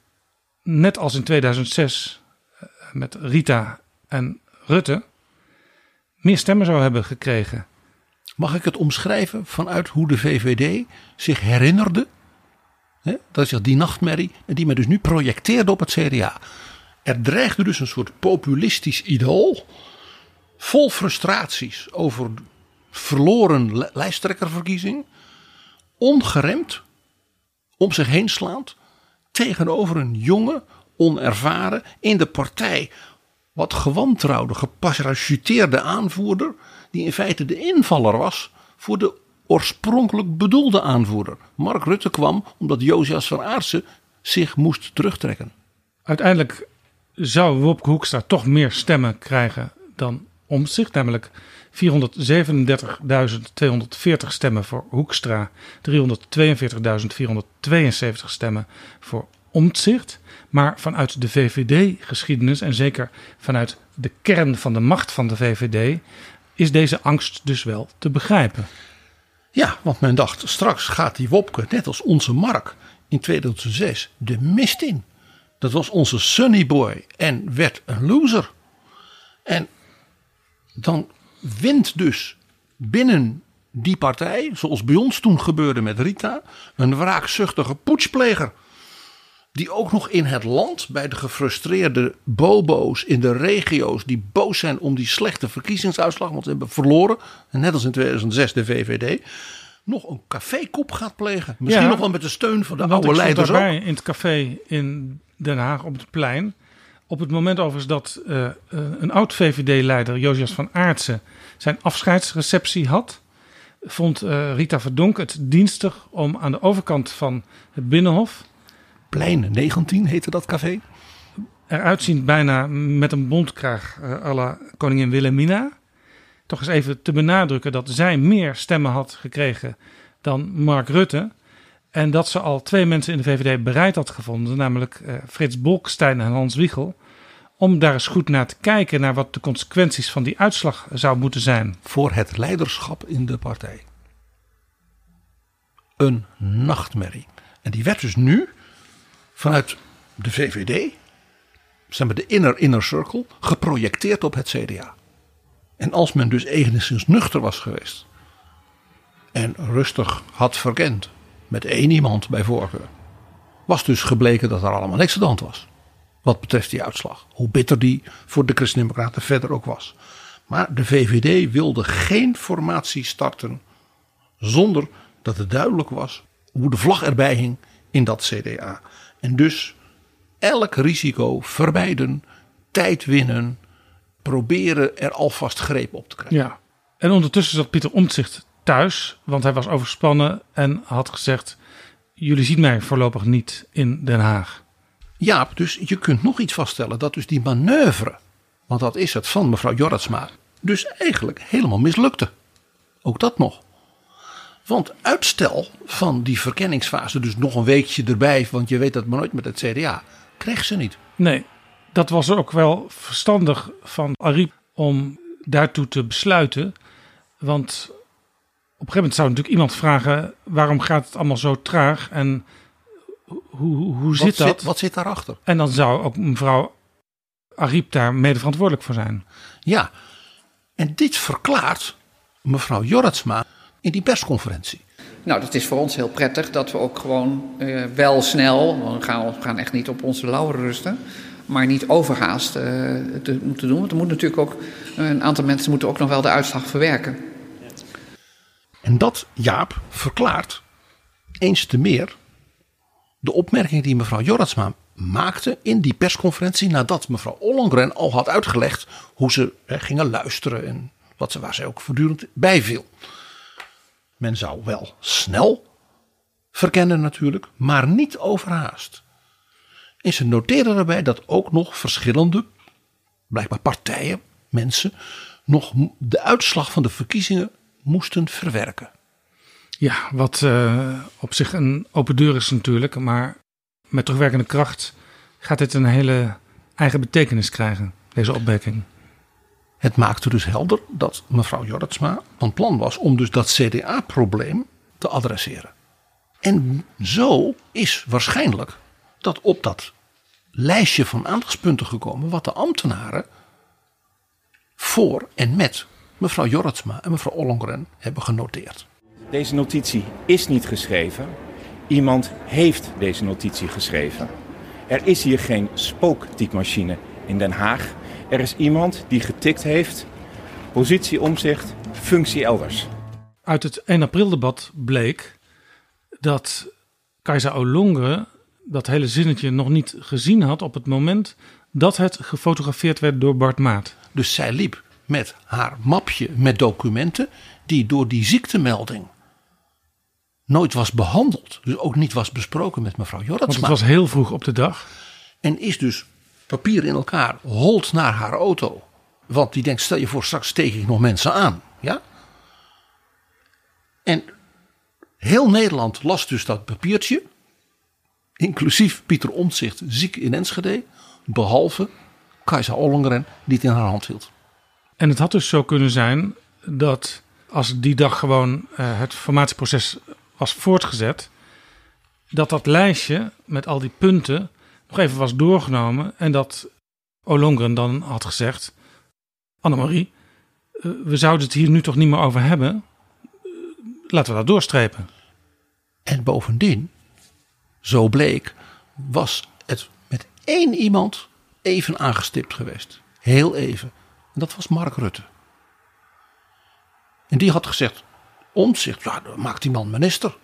net als in 2006 eh, met Rita en Rutte, meer stemmen zou hebben gekregen. Mag ik het omschrijven vanuit hoe de VVD zich herinnerde? Hè, dat is die nachtmerrie en die men dus nu projecteerde op het CDA. Er dreigde dus een soort populistisch idool. Vol frustraties over verloren li- lijsttrekkerverkiezing. Ongeremd, om zich heen slaand. Tegenover een jonge, onervaren, in de partij wat gewantrouwde, geparachuteerde aanvoerder. Die in feite de invaller was voor de oorspronkelijk bedoelde aanvoerder. Mark Rutte kwam omdat Josias van Aartsen zich moest terugtrekken. Uiteindelijk zou Wopke Hoekstra toch meer stemmen krijgen dan Omtzigt. Namelijk 437.240 stemmen voor Hoekstra. 342.472 stemmen voor Omtzigt. Maar vanuit de VVD-geschiedenis en zeker vanuit de kern van de macht van de VVD... is deze angst dus wel te begrijpen. Ja, want men dacht straks gaat die Wopke, net als onze Mark in 2006, de mist in. Dat was onze Sunny Boy en werd een loser. En dan wint dus binnen die partij, zoals bij ons toen gebeurde met Rita, een wraakzuchtige poetspleger. Die ook nog in het land bij de gefrustreerde bobo's in de regio's die boos zijn om die slechte verkiezingsuitslag, want ze hebben verloren, en net als in 2006 de VVD, nog een cafékop gaat plegen. Misschien Ja. nog wel met de steun van de oude leiders ook. daarbij in het café in Den Haag op het plein. Op het moment overigens dat eh, eh, een oud VVD-leider, Josias van Aartsen, zijn afscheidsreceptie had. vond eh, Rita Verdonk het dienstig om aan de overkant van het Binnenhof, Plein 19 heette dat café. eruit ziend bijna met een bondkraag eh à la koningin Wilhelmina, toch eens even te benadrukken dat zij meer stemmen had gekregen dan Mark Rutte. En dat ze al twee mensen in de VVD bereid had gevonden, namelijk eh, Frits Bolkestein en Hans Wiegel, om daar eens goed naar te kijken naar wat de consequenties van die uitslag zou moeten zijn. Voor het leiderschap in de partij. Een nachtmerrie. En die werd dus nu vanuit de VVD, zeg maar de inner inner circle, geprojecteerd op het CDA. En als men dus enigszins nuchter was geweest en rustig had verkend met één iemand bij voorkeur, was dus gebleken dat er allemaal niks aan de was. Wat betreft die uitslag. Hoe bitter die voor de Christen-Democraten verder ook was. Maar de VVD wilde geen formatie starten zonder dat het duidelijk was hoe de vlag erbij hing in dat CDA. En dus elk risico vermijden, tijd winnen, proberen er alvast greep op te krijgen. Ja. En ondertussen zat Pieter Omtzigt thuis, want hij was overspannen en had gezegd: Jullie zien mij voorlopig niet in Den Haag. Jaap, dus je kunt nog iets vaststellen dat dus die manoeuvre, want dat is het van mevrouw Jorritsma, dus eigenlijk helemaal mislukte. Ook dat nog. Want uitstel van die verkenningsfase, dus nog een weekje erbij, want je weet dat maar nooit met het CDA, kreeg ze niet. Nee, dat was ook wel verstandig van Ariep om daartoe te besluiten. Want een gegeven moment zou natuurlijk iemand vragen: waarom gaat het allemaal zo traag en hoe, hoe, hoe zit wat dat? Zit, wat zit daarachter? En dan zou ook mevrouw Ariep daar mede verantwoordelijk voor zijn. Ja, en dit verklaart mevrouw Jorritsma in die persconferentie. Nou, dat is voor ons heel prettig dat we ook gewoon eh, wel snel, we gaan, we gaan echt niet op onze lauren rusten, maar niet overhaast eh, te moeten doen. Want er moet natuurlijk ook, een aantal mensen moeten ook nog wel de uitslag verwerken. En dat, Jaap, verklaart eens te meer de opmerking die mevrouw Jorritsma maakte in die persconferentie nadat mevrouw Ollongren al had uitgelegd hoe ze gingen luisteren en wat ze, waar ze ook voortdurend bijviel. Men zou wel snel verkennen natuurlijk, maar niet overhaast. En ze noteerde daarbij dat ook nog verschillende, blijkbaar partijen, mensen, nog de uitslag van de verkiezingen moesten verwerken. Ja, wat uh, op zich een open deur is natuurlijk, maar met terugwerkende kracht gaat dit een hele eigen betekenis krijgen, deze opmerking. Het maakte dus helder dat mevrouw Jorritsma van plan was om dus dat CDA-probleem te adresseren. En zo is waarschijnlijk dat op dat lijstje van aandachtspunten gekomen wat de ambtenaren voor en met mevrouw Jorritsma en mevrouw Ollongren hebben genoteerd. Deze notitie is niet geschreven. Iemand heeft deze notitie geschreven. Er is hier geen spooktypemachine in Den Haag. Er is iemand die getikt heeft, positie omzicht, functie elders. Uit het 1 april debat bleek dat Kajsa Olongre dat hele zinnetje nog niet gezien had op het moment dat het gefotografeerd werd door Bart Maat. Dus zij liep met haar mapje met documenten die door die ziektemelding nooit was behandeld. Dus ook niet was besproken met mevrouw Jorritsma. Want het was heel vroeg op de dag. En is dus papier in elkaar, holt naar haar auto. Want die denkt, stel je voor, straks steek ik nog mensen aan. Ja? En heel Nederland las dus dat papiertje. Inclusief Pieter Omtzigt, ziek in Enschede. Behalve Kajsa Ollongren, die het in haar hand hield. En het had dus zo kunnen zijn dat als die dag gewoon uh, het formatieproces was voortgezet, dat dat lijstje met al die punten nog even was doorgenomen en dat Olongren dan had gezegd: Annemarie, uh, we zouden het hier nu toch niet meer over hebben. Laten we dat doorstrepen. En bovendien, zo bleek, was het met één iemand even aangestipt geweest. Heel even. En dat was Mark Rutte. En die had gezegd: Omtzigt, ja, maakt die man minister.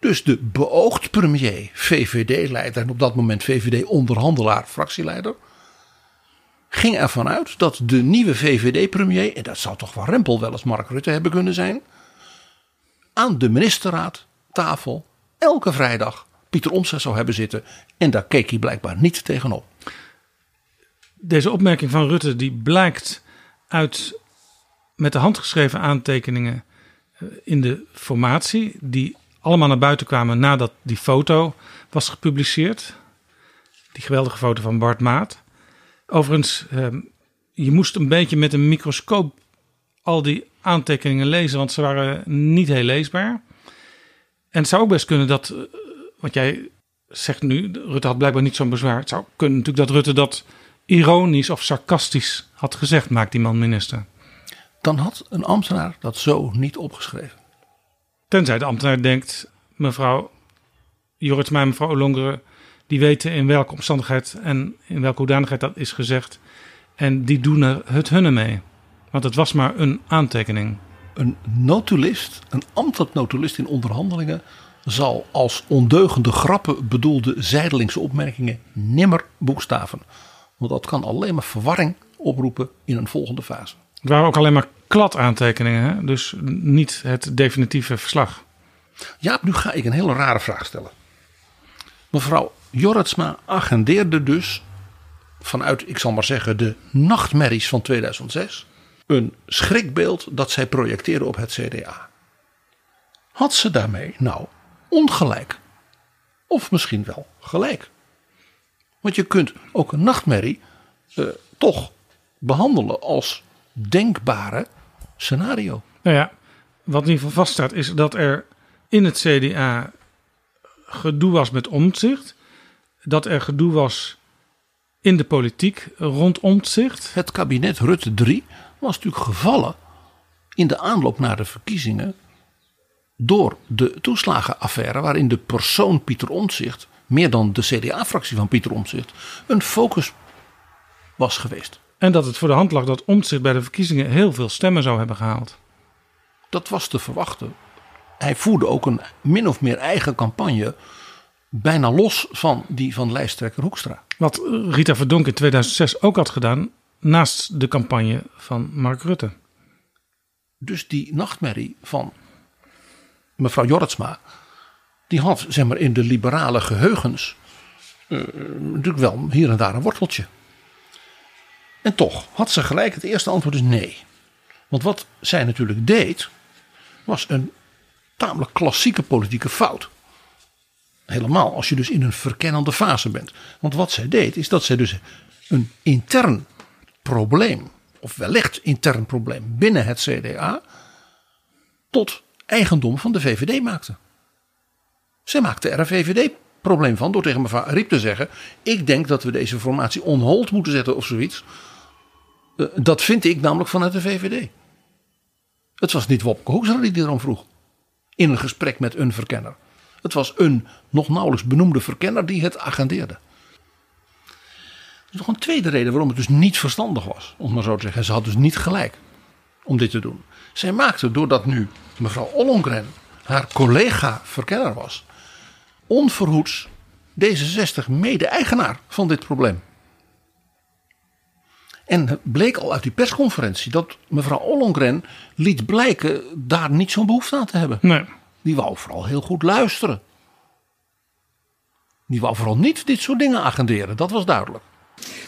Dus de beoogd premier, VVD-leider en op dat moment VVD-onderhandelaar, fractieleider, ging ervan uit dat de nieuwe VVD-premier, en dat zou toch wel Rempel wel eens Mark Rutte hebben kunnen zijn, aan de ministerraad tafel elke vrijdag Pieter Omtzigt zou hebben zitten. En daar keek hij blijkbaar niet tegenop. Deze opmerking van Rutte die blijkt uit met de hand geschreven aantekeningen eh, in de formatie. Die allemaal naar buiten kwamen nadat die foto was gepubliceerd. Die geweldige foto van Bart Maat. Overigens, ehm, je moest een beetje met een microscoop al die aantekeningen lezen, want ze waren niet heel leesbaar. En het zou ook best kunnen dat, eh, wat jij zegt nu, Rutte had blijkbaar niet zo'n bezwaar. Het zou kunnen natuurlijk dat Rutte dat ironisch of sarcastisch had gezegd, maakt die man minister. Dan had een ambtenaar dat zo niet opgeschreven. Tenzij de ambtenaar denkt, mevrouw Jorritsma en mevrouw Olongeren, die weten in welke omstandigheid en in welke hoedanigheid dat is gezegd. En die doen er het hunne mee. Want het was maar een aantekening. Een notulist, een ambtelijk notulist in onderhandelingen, zal als ondeugende grappen bedoelde zijdelingse opmerkingen nimmer boekstaven. Want dat kan alleen maar verwarring oproepen in een volgende fase. Het waren ook alleen maar kladaantekeningen, hè? dus niet het definitieve verslag. Ja, nu ga ik een hele rare vraag stellen. Mevrouw Jorritsma agendeerde dus vanuit, ik zal maar zeggen, de nachtmerries van 2006 een schrikbeeld dat zij projecteerde op het CDA. Had ze daarmee nou ongelijk? Of misschien wel gelijk? Want je kunt ook een nachtmerrie eh, toch behandelen als denkbare scenario. Nou ja, wat in ieder geval vaststaat is dat er in het CDA gedoe was met omzicht. Dat er gedoe was in de politiek rond omzicht. Het kabinet Rutte 3 was natuurlijk gevallen in de aanloop naar de verkiezingen door de toeslagenaffaire waarin de persoon Pieter Omtzigt meer dan de CDA-fractie van Pieter Omtzigt een focus was geweest. En dat het voor de hand lag dat Omtzigt bij de verkiezingen heel veel stemmen zou hebben gehaald. Dat was te verwachten. Hij voerde ook een min of meer eigen campagne bijna los van die van lijsttrekker Hoekstra. Wat Rita Verdonk in 2006 ook had gedaan naast de campagne van Mark Rutte. Dus die nachtmerrie van mevrouw Jorritsma, die had zeg maar in de liberale geheugens uh, natuurlijk wel hier en daar een worteltje. En toch had ze gelijk, het eerste antwoord is nee. Want wat zij natuurlijk deed, was een tamelijk klassieke politieke fout. Helemaal als je dus in een verkennende fase bent. Want wat zij deed, is dat zij dus een intern probleem, of wellicht intern probleem binnen het CDA, tot eigendom van de VVD maakte. Zij maakte er een VVD-probleem van door tegen mevrouw Riep te zeggen: Ik denk dat we deze formatie on hold moeten zetten of zoiets. Uh, dat vind ik namelijk vanuit de VVD. Het was niet Wopke Hoekstra die erom vroeg. In een gesprek met een verkenner. Het was een nog nauwelijks benoemde verkenner die het agendeerde. Er is nog een tweede reden waarom het dus niet verstandig was. Om maar zo te zeggen. Ze had dus niet gelijk om dit te doen. Zij maakte, doordat nu mevrouw Ollongren haar collega verkenner was, onverhoeds D66 mede-eigenaar van dit probleem. En het bleek al uit die persconferentie dat mevrouw Ollongren liet blijken daar niet zo'n behoefte aan te hebben. Nee. Die wou vooral heel goed luisteren. Die wou vooral niet dit soort dingen agenderen, dat was duidelijk.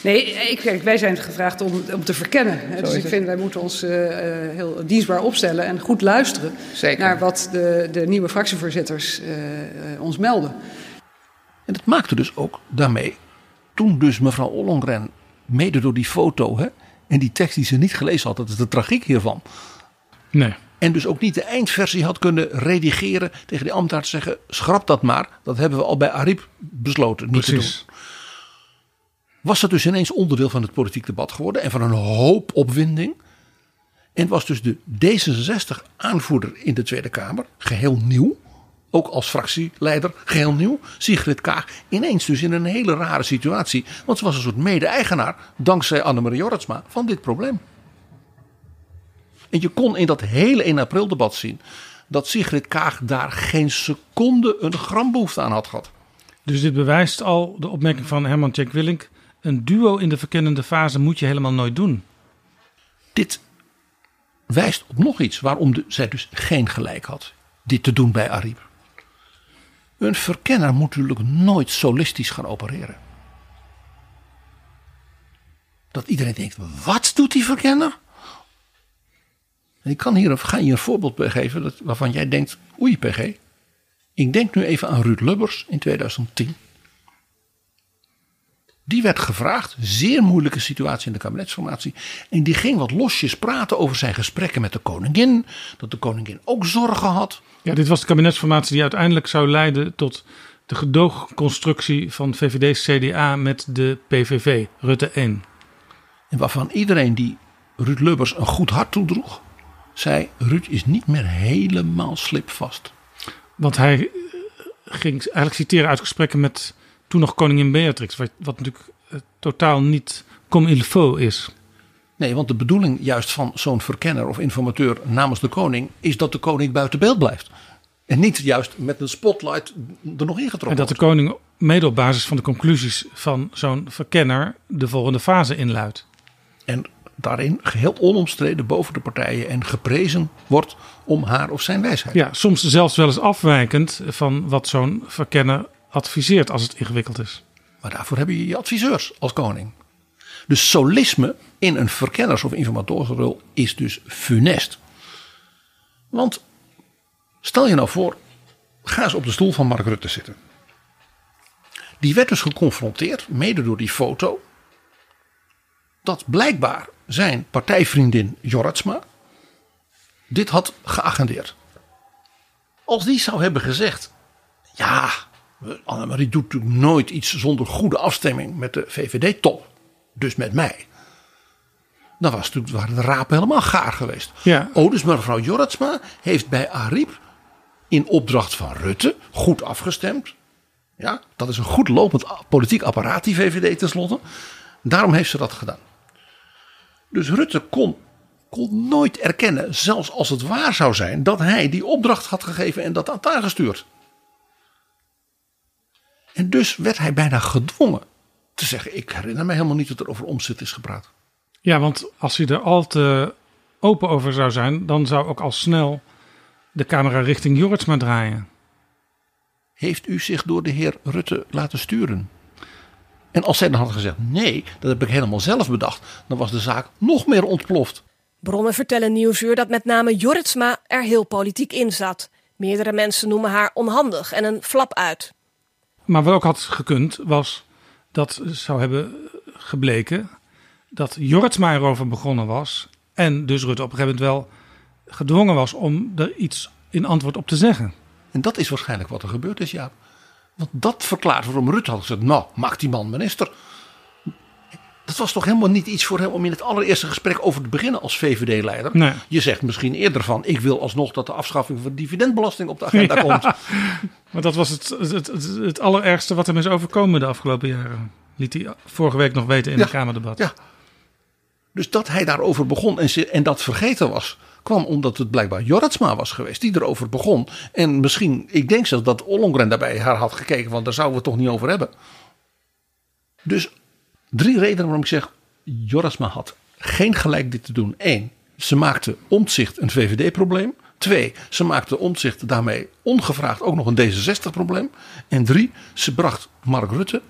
Nee, ik, kijk, wij zijn gevraagd om, om te verkennen. dus ik vind wij moeten ons uh, heel dienstbaar opstellen en goed luisteren Zeker. naar wat de, de nieuwe fractievoorzitters uh, ons melden. En dat maakte dus ook daarmee, toen dus mevrouw Ollongren, mede door die foto hè, en die tekst die ze niet gelezen had, dat is de tragiek hiervan. Nee. En dus ook niet de eindversie had kunnen redigeren tegen die ambtenaar te zeggen: schrap dat maar. Dat hebben we al bij Ariep besloten niet Precies. te doen. Was dat dus ineens onderdeel van het politiek debat geworden en van een hoop opwinding. En was dus de D66-aanvoerder in de Tweede Kamer, geheel nieuw, ook als fractieleider, geheel nieuw, Sigrid Kaag, ineens dus in een hele rare situatie. Want ze was een soort mede-eigenaar, dankzij Annemarie Jorritsma, van dit probleem. En je kon in dat hele 1 april debat zien dat Sigrid Kaag daar geen seconde een gram behoefte aan had gehad. Dus dit bewijst al de opmerking van Herman Tjek Willink. Een duo in de verkennende fase moet je helemaal nooit doen. Dit wijst op nog iets waarom de, zij dus geen gelijk had. dit te doen bij Ariep. Een verkenner moet natuurlijk nooit solistisch gaan opereren. Dat iedereen denkt, wat doet die verkenner? En ik kan hier, ga je een voorbeeld bij geven waarvan jij denkt, oei PG. Ik denk nu even aan Ruud Lubbers in 2010. Die werd gevraagd, zeer moeilijke situatie in de kabinetsformatie. En die ging wat losjes praten over zijn gesprekken met de koningin. Dat de koningin ook zorgen had. Ja, dit was de kabinetsformatie die uiteindelijk zou leiden tot de gedoogconstructie van VVD-CDA met de PVV, Rutte 1. En waarvan iedereen die Ruud Lubbers een goed hart toedroeg, zei: Ruud is niet meer helemaal slipvast. Want hij eh, ging eigenlijk citeren uit gesprekken met toen nog koningin Beatrix, wat, wat natuurlijk uh, totaal niet comme il faut is. Nee, want de bedoeling juist van zo'n verkenner of informateur namens de koning is dat de koning buiten beeld blijft. En niet juist met een spotlight er nog ingetrokken En dat de koning mede op basis van de conclusies van zo'n verkenner de volgende fase inluidt. En daarin geheel onomstreden boven de partijen en geprezen wordt om haar of zijn wijsheid. Ja, soms zelfs wel eens afwijkend van wat zo'n verkenner adviseert als het ingewikkeld is. Maar daarvoor heb je je adviseurs als koning. Dus solisme in een verkenners- of informatorenrol is dus funest. Want stel je nou voor, ga eens op de stoel van Mark Rutte zitten. Die werd dus geconfronteerd, mede door die foto, dat blijkbaar zijn partijvriendin Jorritsma dit had geagendeerd. Als die zou hebben gezegd, ja, Annemarie doet natuurlijk nooit iets zonder goede afstemming met de VVD-top. Dus met mij. Dan was natuurlijk, waren de rapen helemaal gaar geweest. Ja. Oh, dus mevrouw Jorritsma heeft bij Ariep in opdracht van Rutte goed afgestemd. Ja, dat is een goed lopend politiek apparaat, die VVD tenslotte. Daarom heeft ze dat gedaan. Dus Rutte kon, kon nooit erkennen, zelfs als het waar zou zijn, dat hij die opdracht had gegeven en dat had aangestuurd. En dus werd hij bijna gedwongen te zeggen: Ik herinner me helemaal niet dat er over omzet is gepraat. Ja, want als hij er al te open over zou zijn, dan zou ook al snel de camera richting Jorritsma draaien. Heeft u zich door de heer Rutte laten sturen? En als zij dan had gezegd: Nee, dat heb ik helemaal zelf bedacht, dan was de zaak nog meer ontploft. Bronnen vertellen Nieuwsuur dat met name Jorritsma er heel politiek in zat. Meerdere mensen noemen haar onhandig en een flap uit. Maar wat ook had gekund was dat zou hebben gebleken dat Jorritsma erover begonnen was. En dus Rutte op een gegeven moment wel gedwongen was om er iets in antwoord op te zeggen. En dat is waarschijnlijk wat er gebeurd is, Jaap. Want dat verklaart waarom Rutte had gezegd: Nou, maak die man minister. Dat was toch helemaal niet iets voor hem om in het allereerste gesprek over te beginnen als VVD-leider. Nee. Je zegt misschien eerder van: Ik wil alsnog dat de afschaffing van de dividendbelasting op de agenda ja, komt. Maar dat was het, het, het, het, allerergste wat hem is overkomen de afgelopen jaren. Liet hij vorige week nog weten in ja, het Kamerdebat. Ja. Dus dat hij daarover begon en, en dat vergeten was, kwam omdat het blijkbaar Jorritsma was geweest die erover begon. En misschien, ik denk zelfs dat Ollongren daarbij haar had gekeken, want daar zouden we het toch niet over hebben. Dus drie redenen waarom ik zeg, Jorritsma had geen gelijk dit te doen. Eén, ze maakte omzicht een VVD-probleem. Twee, ze maakte omzicht daarmee ongevraagd ook nog een D66-probleem. En drie, ze bracht Mark Rutte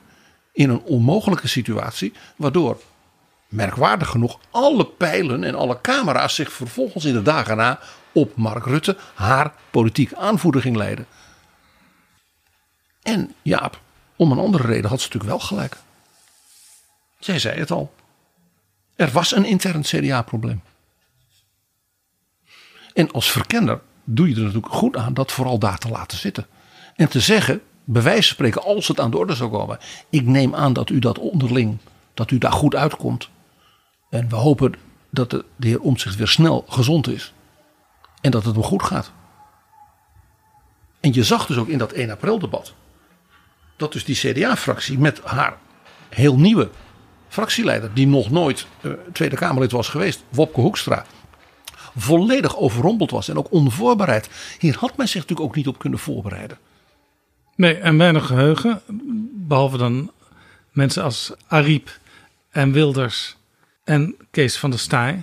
in een onmogelijke situatie, waardoor merkwaardig genoeg alle pijlen en alle camera's zich vervolgens in de dagen na op Mark Rutte, haar politiek aanvoerder, ging leiden. En Jaap, om een andere reden had ze natuurlijk wel gelijk. Zij zei het al. Er was een intern CDA-probleem. En als verkenner doe je er natuurlijk goed aan dat vooral daar te laten zitten. En te zeggen, bij wijze van spreken, als het aan de orde zou komen. Ik neem aan dat u dat onderling, dat u daar goed uitkomt. En we hopen dat de, de heer Omtzigt weer snel gezond is. En dat het hem goed gaat. En je zag dus ook in dat 1 april debat. Dat dus die CDA-fractie met haar heel nieuwe fractieleider. Die nog nooit uh, Tweede Kamerlid was geweest. Wopke Hoekstra. Volledig overrompeld was en ook onvoorbereid. Hier had men zich natuurlijk ook niet op kunnen voorbereiden. Nee, en weinig geheugen. Behalve dan mensen als Ariep en Wilders en Kees van der Staaij.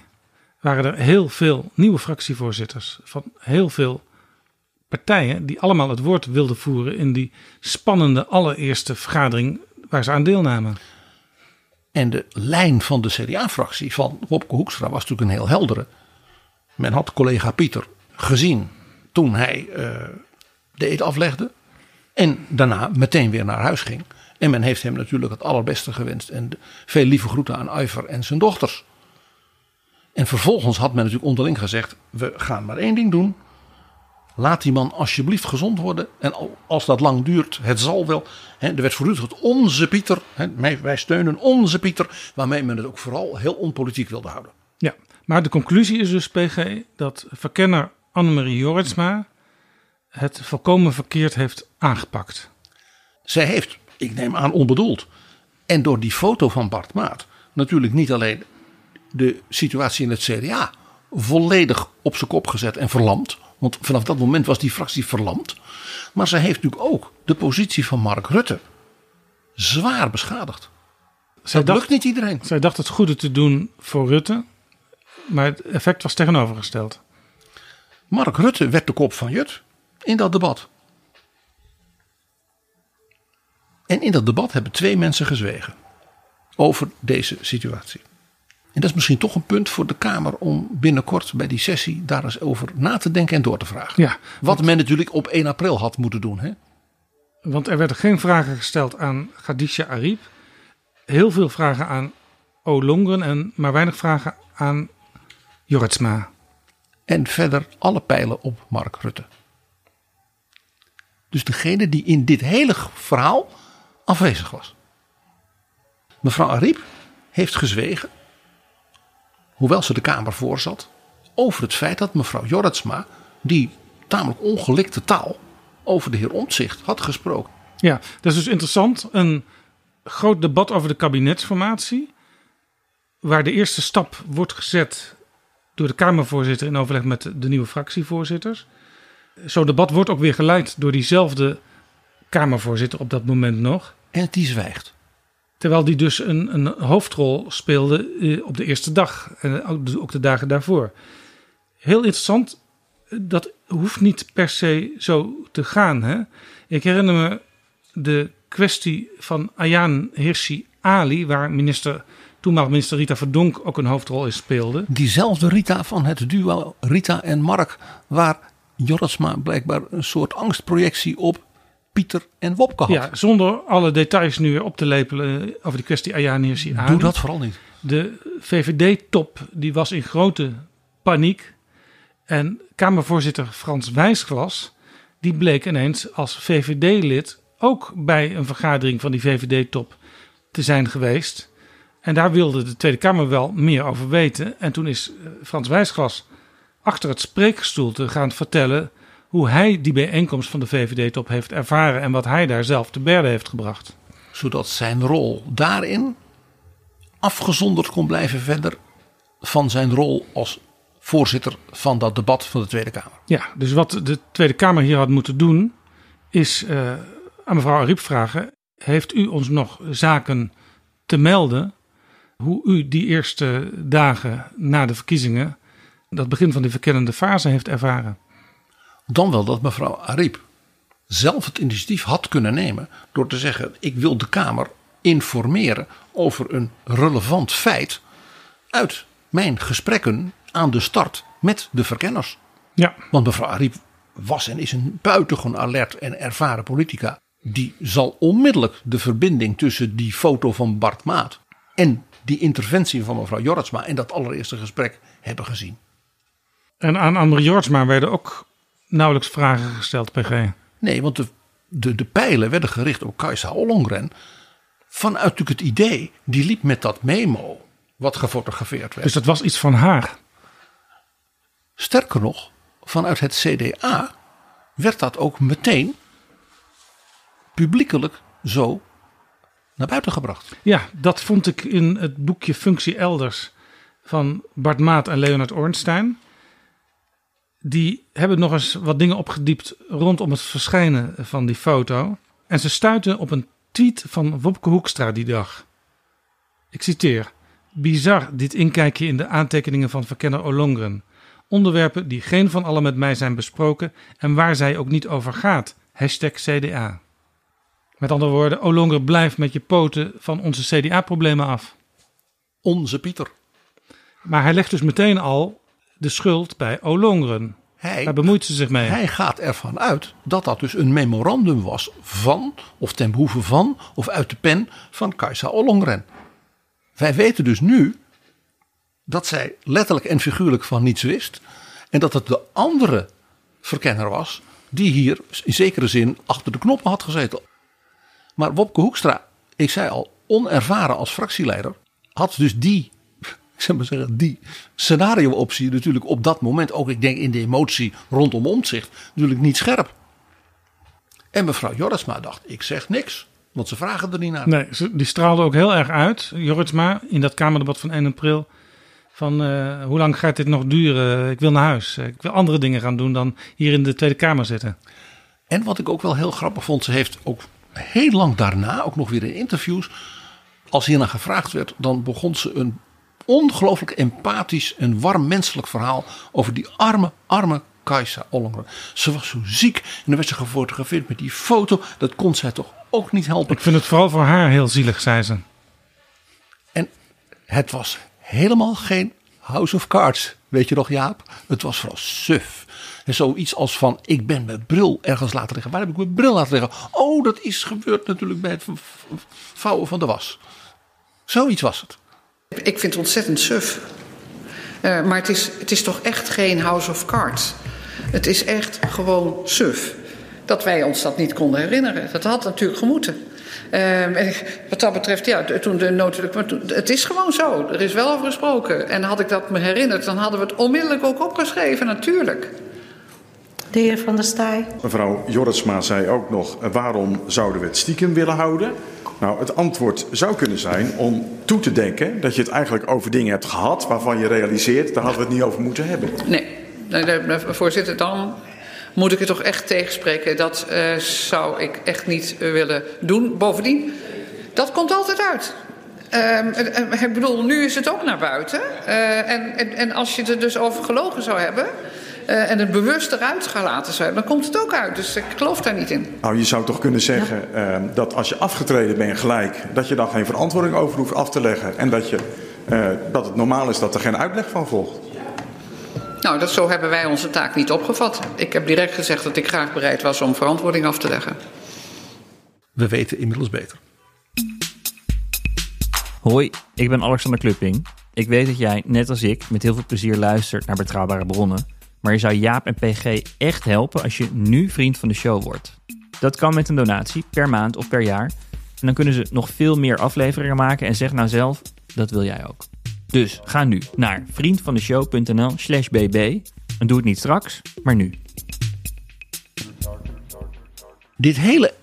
Waren er heel veel nieuwe fractievoorzitters van heel veel partijen die allemaal het woord wilden voeren in die spannende allereerste vergadering waar ze aan deelnamen. En de lijn van de CDA-fractie van Wopke Hoekstra was natuurlijk een heel heldere. Men had collega Pieter gezien toen hij uh, de eet aflegde. En daarna meteen weer naar huis ging. En men heeft hem natuurlijk het allerbeste gewenst. En veel lieve groeten aan Iver en zijn dochters. En vervolgens had men natuurlijk onderling gezegd: we gaan maar één ding doen. Laat die man alsjeblieft gezond worden. En als dat lang duurt, het zal wel. Hè, er werd voortdurend onze Pieter. Hè, wij steunen onze Pieter. Waarmee men het ook vooral heel onpolitiek wilde houden. Ja, maar de conclusie is dus, PG, dat verkenner Annemarie Joritsma het volkomen verkeerd heeft aangepakt. Zij heeft, ik neem aan onbedoeld, en door die foto van Bart Maat natuurlijk niet alleen de situatie in het CDA volledig op zijn kop gezet en verlamd. Want vanaf dat moment was die fractie verlamd. Maar zij heeft natuurlijk ook de positie van Mark Rutte zwaar beschadigd. Zij dat lukt niet iedereen. Zij dacht het goede te doen voor Rutte. Maar het effect was tegenovergesteld. Mark Rutte werd de kop van Jut in dat debat. En in dat debat hebben twee mensen gezwegen over deze situatie. En dat is misschien toch een punt voor de Kamer om binnenkort bij die sessie daar eens over na te denken en door te vragen. Ja, Wat men natuurlijk op 1 april had moeten doen. Hè? Want er werden geen vragen gesteld aan Khadija Ariep. Heel veel vragen aan Olongren en maar weinig vragen aan Joritsma. En verder alle pijlen op Mark Rutte. Dus degene die in dit hele verhaal afwezig was. Mevrouw Ariep heeft gezwegen hoewel ze de Kamer voorzat, over het feit dat mevrouw Jorritsma, die tamelijk ongelikte taal over de heer Omtzigt had gesproken. Ja, dat is dus interessant. Een groot debat over de kabinetsformatie, waar de eerste stap wordt gezet door de Kamervoorzitter in overleg met de nieuwe fractievoorzitters. Zo'n debat wordt ook weer geleid door diezelfde Kamervoorzitter op dat moment nog. En die zwijgt. Terwijl die dus een, een hoofdrol speelde eh, op de eerste dag en ook de dagen daarvoor. Heel interessant, dat hoeft niet per se zo te gaan. Hè? Ik herinner me de kwestie van Ayaan Hirsi Ali, waar minister, toenmalig minister Rita Verdonk ook een hoofdrol in speelde. Diezelfde Rita van het duo Rita en Mark, waar Jorisma blijkbaar een soort angstprojectie op Pieter en Wopke had. Ja, zonder alle details nu weer op te lepelen over de kwestie Ayaan Hirsi Doe dat vooral niet. De VVD-top die was in grote paniek. En Kamervoorzitter Frans Wijsglas, die bleek ineens als VVD-lid ook bij een vergadering van die VVD-top te zijn geweest. En daar wilde de Tweede Kamer wel meer over weten. En toen is eh, Frans Wijsglas achter het spreekstoel te gaan vertellen hoe hij die bijeenkomst van de VVD-top heeft ervaren en wat hij daar zelf te berde heeft gebracht. Zodat zijn rol daarin afgezonderd kon blijven verder van zijn rol als voorzitter van dat debat van de Tweede Kamer. Ja, dus wat de Tweede Kamer hier had moeten doen, is uh, aan mevrouw Ariep vragen: Heeft u ons nog zaken te melden? Hoe u die eerste dagen na de verkiezingen, dat begin van die verkennende fase, heeft ervaren? Dan wel dat mevrouw Ariep zelf het initiatief had kunnen nemen door te zeggen: Ik wil de Kamer informeren over een relevant feit uit mijn gesprekken aan de start met de verkenners. Ja. Want mevrouw Ariep was en is een buitengewoon alert en ervaren politica. Die zal onmiddellijk de verbinding tussen die foto van Bart Maat en die interventie van mevrouw Jortsma en dat allereerste gesprek hebben gezien. En aan Anne Jortsma werden ook nauwelijks vragen gesteld, PG. Nee, want de, de, de pijlen werden gericht op Kajsa Ollongren. Vanuit natuurlijk het idee, die liep met dat memo wat gefotografeerd werd. Dus dat was iets van haar? Sterker nog, vanuit het CDA werd dat ook meteen publiekelijk zo naar buiten gebracht. Ja, dat vond ik in het boekje Functie Elders van Bart Maat en Leonard Ornstein die hebben nog eens wat dingen opgediept rondom het verschijnen van die foto. En ze stuiten op een tweet van Wopke Hoekstra die dag. Ik citeer. Bizar dit inkijkje in de aantekeningen van verkenner Olongren. onderwerpen die geen van allen met mij zijn besproken en waar zij ook niet over gaat. Hashtag CDA. Met andere woorden, Olonger blijf met je poten van onze CDA-problemen af. Onze Pieter. Maar hij legt dus meteen al de schuld bij Olongeren. Hij, Daar bemoeit ze zich mee. Hij gaat ervan uit dat dat dus een memorandum was van, of ten behoeve van, of uit de pen van Kajsa Ollongren. Wij weten dus nu dat zij letterlijk en figuurlijk van niets wist. En dat het de andere verkenner was die hier in zekere zin achter de knoppen had gezeten. Maar Wopke Hoekstra, ik zei al, onervaren als fractieleider, had dus die, ik zou maar zeggen, die scenario-optie natuurlijk op dat moment, ook ik denk in de emotie rondom omzicht, natuurlijk niet scherp. En mevrouw Jorisma dacht, ik zeg niks, want ze vragen er niet naar. Nee, ze- die straalde ook heel erg uit, Jorritsma, in dat Kamerdebat van 1 april. Van eh, hoe lang gaat dit nog duren? Ik wil naar huis. Ik wil andere dingen gaan doen dan hier in de Tweede Kamer zitten. En wat ik ook wel heel grappig vond, ze heeft ook heel lang daarna, ook nog weer in interviews, als hiernaar gevraagd werd, dan begon ze een ongelooflijk empathisch en warm menselijk verhaal over die arme, arme Kajsa Ollongren. Ze was zo ziek en dan werd ze gefotografeerd met die foto. Dat kon zij toch ook niet helpen. Ik vind het vooral voor haar heel zielig, zei ze. En het was helemaal geen House of Cards. Weet je nog, Jaap? Het was vooral suf. En zoiets als van, ik ben mijn bril ergens laten liggen. Waar heb ik mijn bril laten liggen? Oh, dat is gebeurd natuurlijk bij het vouwen van de was. Zoiets was het. Ik vind het ontzettend suf. Eh, maar het is, het is toch echt geen House of Cards. Het is echt gewoon suf. Dat wij ons dat niet konden herinneren. Dat had natuurlijk gemoeten. Ehm, en wat dat betreft, ja, toen de nood, maar toen- het is gewoon zo. Er is wel over gesproken. En had ik dat me herinnerd, dan hadden we het onmiddellijk ook opgeschreven, natuurlijk. De heer Van der Staaij. Mevrouw Jorritsma zei ook nog, waarom zouden we het stiekem willen houden? Nou, het antwoord zou kunnen zijn om toe te denken dat je het eigenlijk over dingen hebt gehad waarvan je realiseert, daar hadden we het niet over moeten hebben. Nee, voorzitter, dan moet ik het toch echt tegenspreken. Dat eh, zou ik echt niet eh, willen doen. Bovendien, dat komt altijd uit. Ehm, en ik bedoel, nu is het ook naar buiten. Eh, en, en, en als je er dus over gelogen zou hebben... eh, en het bewust eruit gaan laten hebben... dan komt het ook uit. Dus ik geloof daar niet in. Nou, je zou toch kunnen zeggen eh, dat als je afgetreden bent gelijk, dat je dan geen verantwoording over hoeft af te leggen. En dat, je, eh, dat het normaal is dat er geen uitleg van volgt. Nou, dat, zo hebben wij onze taak niet opgevat. Ik heb direct gezegd dat ik graag bereid was om verantwoording af te leggen. We weten inmiddels beter. Hoi, ik ben Alexander Klupping. Ik weet dat jij, net als ik, met heel veel plezier luistert naar betrouwbare bronnen. Maar je zou Jaap en PG echt helpen als je nu vriend van de show wordt. Dat kan met een donatie, per maand of per jaar. En dan kunnen ze nog veel meer afleveringen maken en zeg nou zelf, dat wil jij ook. Dus ga nu naar vriendvandeshow.nl slash bb. En doe het niet straks, maar nu. Dit hele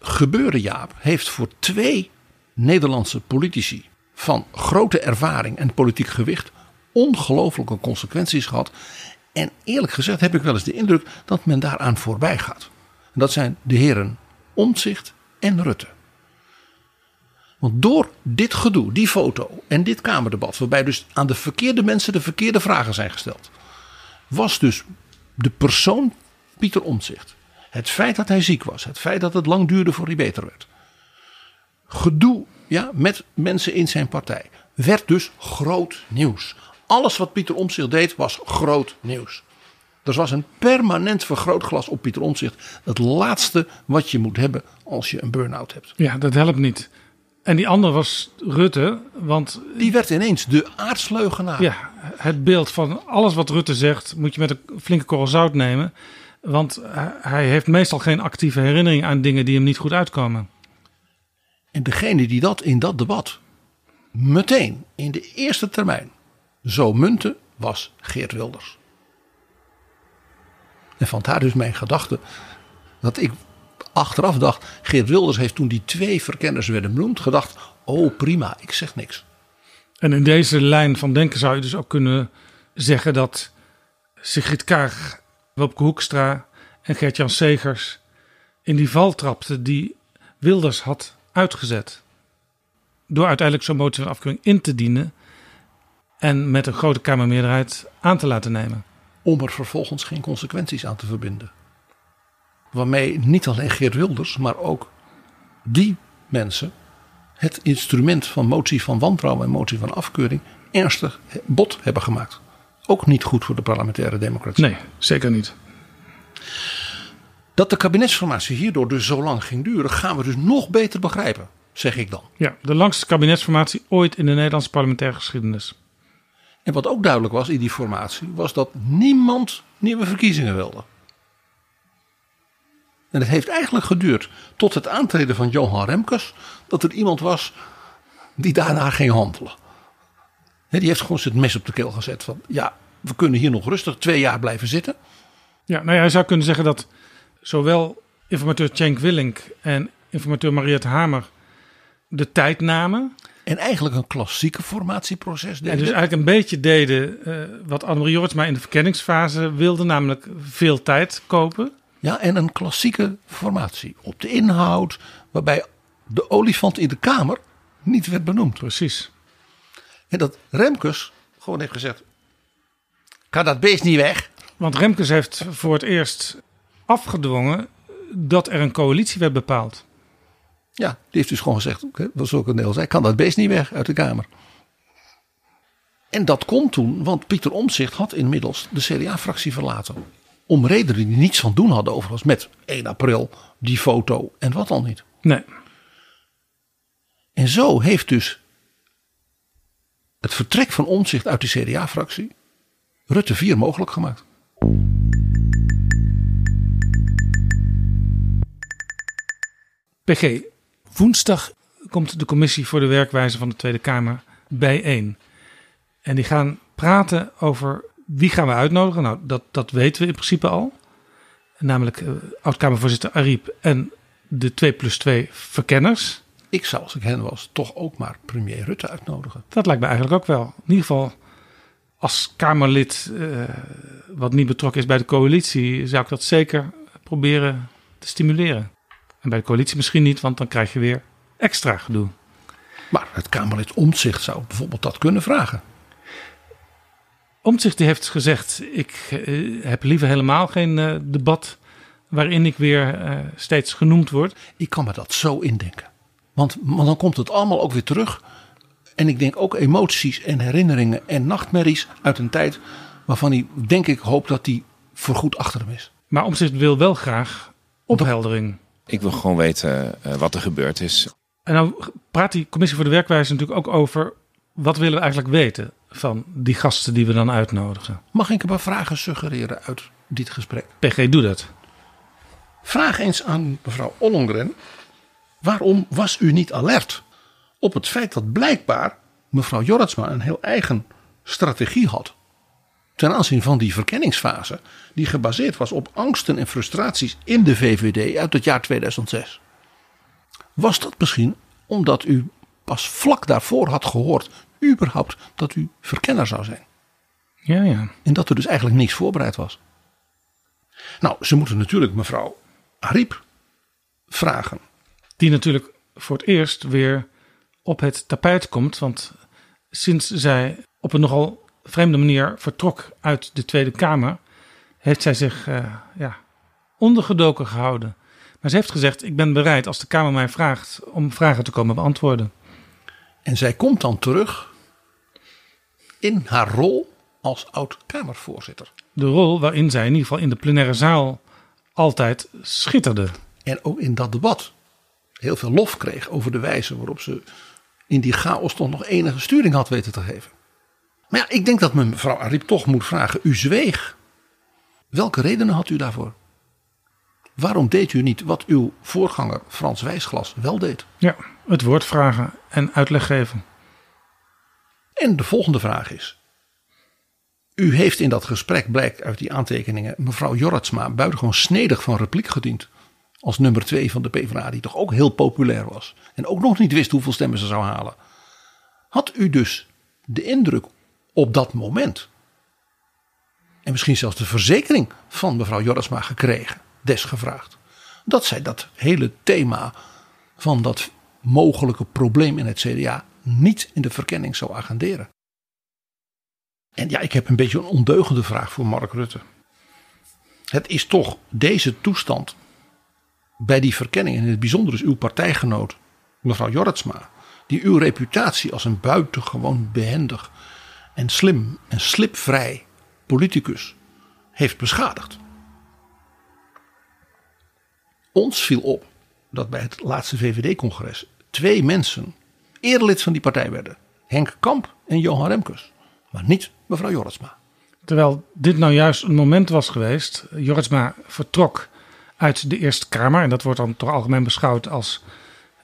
gebeuren, Jaap, heeft voor twee Nederlandse politici van grote ervaring en politiek gewicht ongelooflijke consequenties gehad. En eerlijk gezegd heb ik wel eens de indruk dat men daaraan voorbij gaat. En dat zijn de heren Omtzigt en Rutte. Want door dit gedoe, die foto en dit Kamerdebat, waarbij dus aan de verkeerde mensen de verkeerde vragen zijn gesteld, was dus de persoon Pieter Omtzigt. Het feit dat hij ziek was, het feit dat het lang duurde voor hij beter werd. Gedoe ja, met mensen in zijn partij werd dus groot nieuws. Alles wat Pieter Omtzigt deed was groot nieuws. Er was een permanent vergrootglas op Pieter Omtzigt. Het laatste wat je moet hebben als je een burn-out hebt. Ja, dat helpt niet. En die andere was Rutte, want... Die werd ineens de aardsleugenaar. Ja, het beeld van alles wat Rutte zegt moet je met een flinke korrel zout nemen. Want hij heeft meestal geen actieve herinnering aan dingen die hem niet goed uitkomen. En degene die dat in dat debat meteen in de eerste termijn zo munte was Geert Wilders. En vandaar dus mijn gedachte dat ik achteraf dacht, Geert Wilders heeft toen die twee verkenners werden benoemd gedacht, oh prima, ik zeg niks. En in deze lijn van denken zou je dus ook kunnen zeggen dat Sigrid Kaag, Wopke Hoekstra en Gert-Jan Segers in die val trapten die Wilders had uitgezet. Door uiteindelijk zo'n motie van afkeuring in te dienen en met een grote Kamermeerderheid aan te laten nemen. om er vervolgens geen consequenties aan te verbinden. Waarmee niet alleen Geert Wilders, maar ook die mensen het instrument van motie van wantrouwen en motie van afkeuring ernstig bot hebben gemaakt. Ook niet goed voor de parlementaire democratie. Nee, zeker niet. Dat de kabinetsformatie hierdoor dus zo lang ging duren, gaan we dus nog beter begrijpen, zeg ik dan. Ja, de langste kabinetsformatie ooit in de Nederlandse parlementaire geschiedenis. En wat ook duidelijk was in die formatie, was dat niemand nieuwe verkiezingen wilde. En het heeft eigenlijk geduurd tot het aantreden van Johan Remkes dat er iemand was die daarna ging handelen. Die heeft gewoon het mes op de keel gezet van ja, we kunnen hier nog rustig twee jaar blijven zitten. Ja, nou ja, je zou kunnen zeggen dat zowel informateur Cenk Willink en informateur Mariette Hamer de tijd namen. En eigenlijk een klassieke formatieproces deden. En dus eigenlijk een beetje deden uh, wat Annemarie Jortsma in de verkenningsfase wilde, namelijk veel tijd kopen. Ja, en een klassieke formatie op de inhoud, waarbij de olifant in de kamer niet werd benoemd. Precies. En dat Remkes gewoon heeft gezegd: kan dat beest niet weg? Want Remkes heeft voor het eerst afgedwongen dat er een coalitie werd bepaald. Ja, die heeft dus gewoon gezegd, zoals ook Nederlands zei, kan dat beest niet weg uit de Kamer. En dat kon toen, want Pieter Omtzigt had inmiddels de CDA-fractie verlaten. Om redenen die niets van doen hadden overigens met 1 april, die foto en wat dan niet. Nee. En zo heeft dus het vertrek van Omtzigt uit de CDA-fractie Rutte 4 mogelijk gemaakt. PG, woensdag komt de commissie voor de werkwijze van de Tweede Kamer bijeen. En die gaan praten over wie gaan we uitnodigen. Nou, dat, dat weten we in principe al. Namelijk uh, oud-Kamervoorzitter Ariep en de 2 plus 2 verkenners. Ik zou, als ik hen was, toch ook maar premier Rutte uitnodigen. Dat lijkt me eigenlijk ook wel. In ieder geval als Kamerlid uh, wat niet betrokken is bij de coalitie, zou ik dat zeker proberen te stimuleren. En bij de coalitie misschien niet, want dan krijg je weer extra gedoe. Maar het Kamerlid Omtzigt zou bijvoorbeeld dat kunnen vragen. Omtzigt die heeft gezegd: ik uh, heb liever helemaal geen uh, debat waarin ik weer uh, steeds genoemd word. Ik kan me dat zo indenken. Want, want dan komt het allemaal ook weer terug. En ik denk ook emoties en herinneringen en nachtmerries uit een tijd waarvan hij, denk ik, hoopt dat die voorgoed achter hem is. Maar Omtzigt wil wel graag opheldering. Ik wil gewoon weten uh, wat er gebeurd is. En nou praat die commissie voor de werkwijze natuurlijk ook over wat willen we eigenlijk weten van die gasten die we dan uitnodigen. Mag ik een paar vragen suggereren uit dit gesprek? PG, doe dat. Vraag eens aan mevrouw Ollongren. Waarom was u niet alert op het feit dat blijkbaar mevrouw Jorritsma een heel eigen strategie had ten aanzien van die verkenningsfase, die gebaseerd was op angsten en frustraties in de VVD uit het jaar 2006. Was dat misschien omdat u pas vlak daarvoor had gehoord, überhaupt, dat u verkenner zou zijn? Ja, ja. En dat er dus eigenlijk niks voorbereid was. Nou, ze moeten natuurlijk mevrouw Ariep vragen. Die natuurlijk voor het eerst weer op het tapijt komt, want sinds zij op een nogal vreemde manier vertrok uit de Tweede Kamer, heeft zij zich uh, ja, ondergedoken gehouden. Maar ze heeft gezegd: Ik ben bereid als de Kamer mij vraagt om vragen te komen beantwoorden. En zij komt dan terug in haar rol als oud-Kamervoorzitter. De rol waarin zij in ieder geval in de plenaire zaal altijd schitterde. En ook in dat debat heel veel lof kreeg over de wijze waarop ze in die chaos toch nog enige sturing had weten te geven. Maar ja, ik denk dat mevrouw Ariep toch moet vragen. U zweeg. Welke redenen had u daarvoor? Waarom deed u niet wat uw voorganger Frans Wijsglas wel deed? Ja, het woord vragen en uitleg geven. En de volgende vraag is. U heeft in dat gesprek, blijkt uit die aantekeningen, mevrouw Jorritsma buitengewoon snedig van repliek gediend. Als nummer twee van de PvdA, die toch ook heel populair was. En ook nog niet wist hoeveel stemmen ze zou halen. Had u dus de indruk op dat moment. En misschien zelfs de verzekering van mevrouw Jorritsma gekregen, desgevraagd. Dat zij dat hele thema van dat mogelijke probleem in het CDA niet in de verkenning zou agenderen. En ja, ik heb een beetje een ondeugende vraag voor Mark Rutte. Het is toch deze toestand bij die verkenning, en in het bijzonder is uw partijgenoot, mevrouw Jorritsma, die uw reputatie als een buitengewoon behendig en slim en slipvrij politicus heeft beschadigd. Ons viel op dat bij het laatste VVD-congres twee mensen eerder van die partij werden. Henk Kamp en Johan Remkes. Maar niet mevrouw Jorritsma. Terwijl dit nou juist een moment was geweest. Jorritsma vertrok uit de Eerste Kamer. En dat wordt dan toch algemeen beschouwd als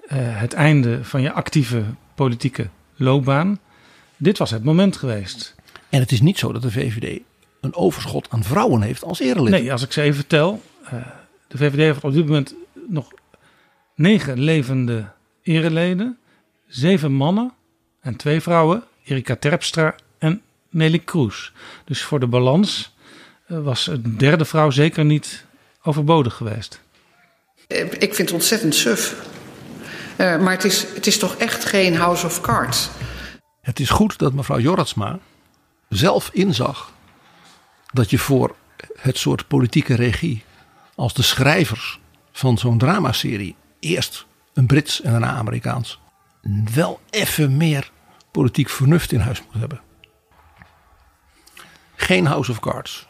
uh, het einde van je actieve politieke loopbaan. Dit was het moment geweest. En het is niet zo dat de VVD een overschot aan vrouwen heeft als erelid. Nee, als ik ze even vertel. Uh, de VVD heeft op dit moment nog negen levende ereleden. Zeven mannen en twee vrouwen. Erika Terpstra en Nelly Kroes. Dus voor de balans uh, was een derde vrouw zeker niet overbodig geweest. Ik vind het ontzettend suf. Uh, maar het is, het is toch echt geen House of Cards. Het is goed dat mevrouw Jorritsma zelf inzag dat je voor het soort politieke regie als de schrijvers van zo'n dramaserie eerst een Brits en daarna Amerikaans wel even meer politiek vernuft in huis moet hebben. Geen House of Cards.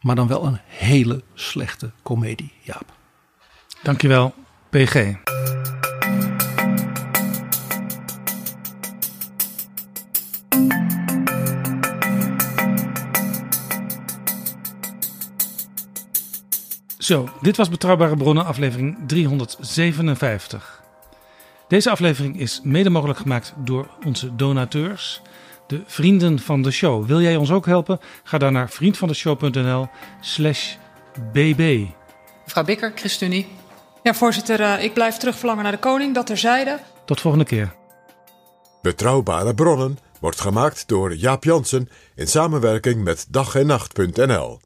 Maar dan wel een hele slechte komedie, Jaap. Dankjewel, PG. Zo, dit was Betrouwbare Bronnen, aflevering 357. Deze aflevering is mede mogelijk gemaakt door onze donateurs, de vrienden van de show. Wil jij ons ook helpen? Ga dan naar vriendvandeshow.nl/slash bb. Mevrouw Bikker, ChristenUnie. Ja, voorzitter, uh, ik blijf terugverlangen naar de koning, dat terzijde. Tot volgende keer. Betrouwbare Bronnen wordt gemaakt door Jaap Jansen in samenwerking met dag en nacht.nl.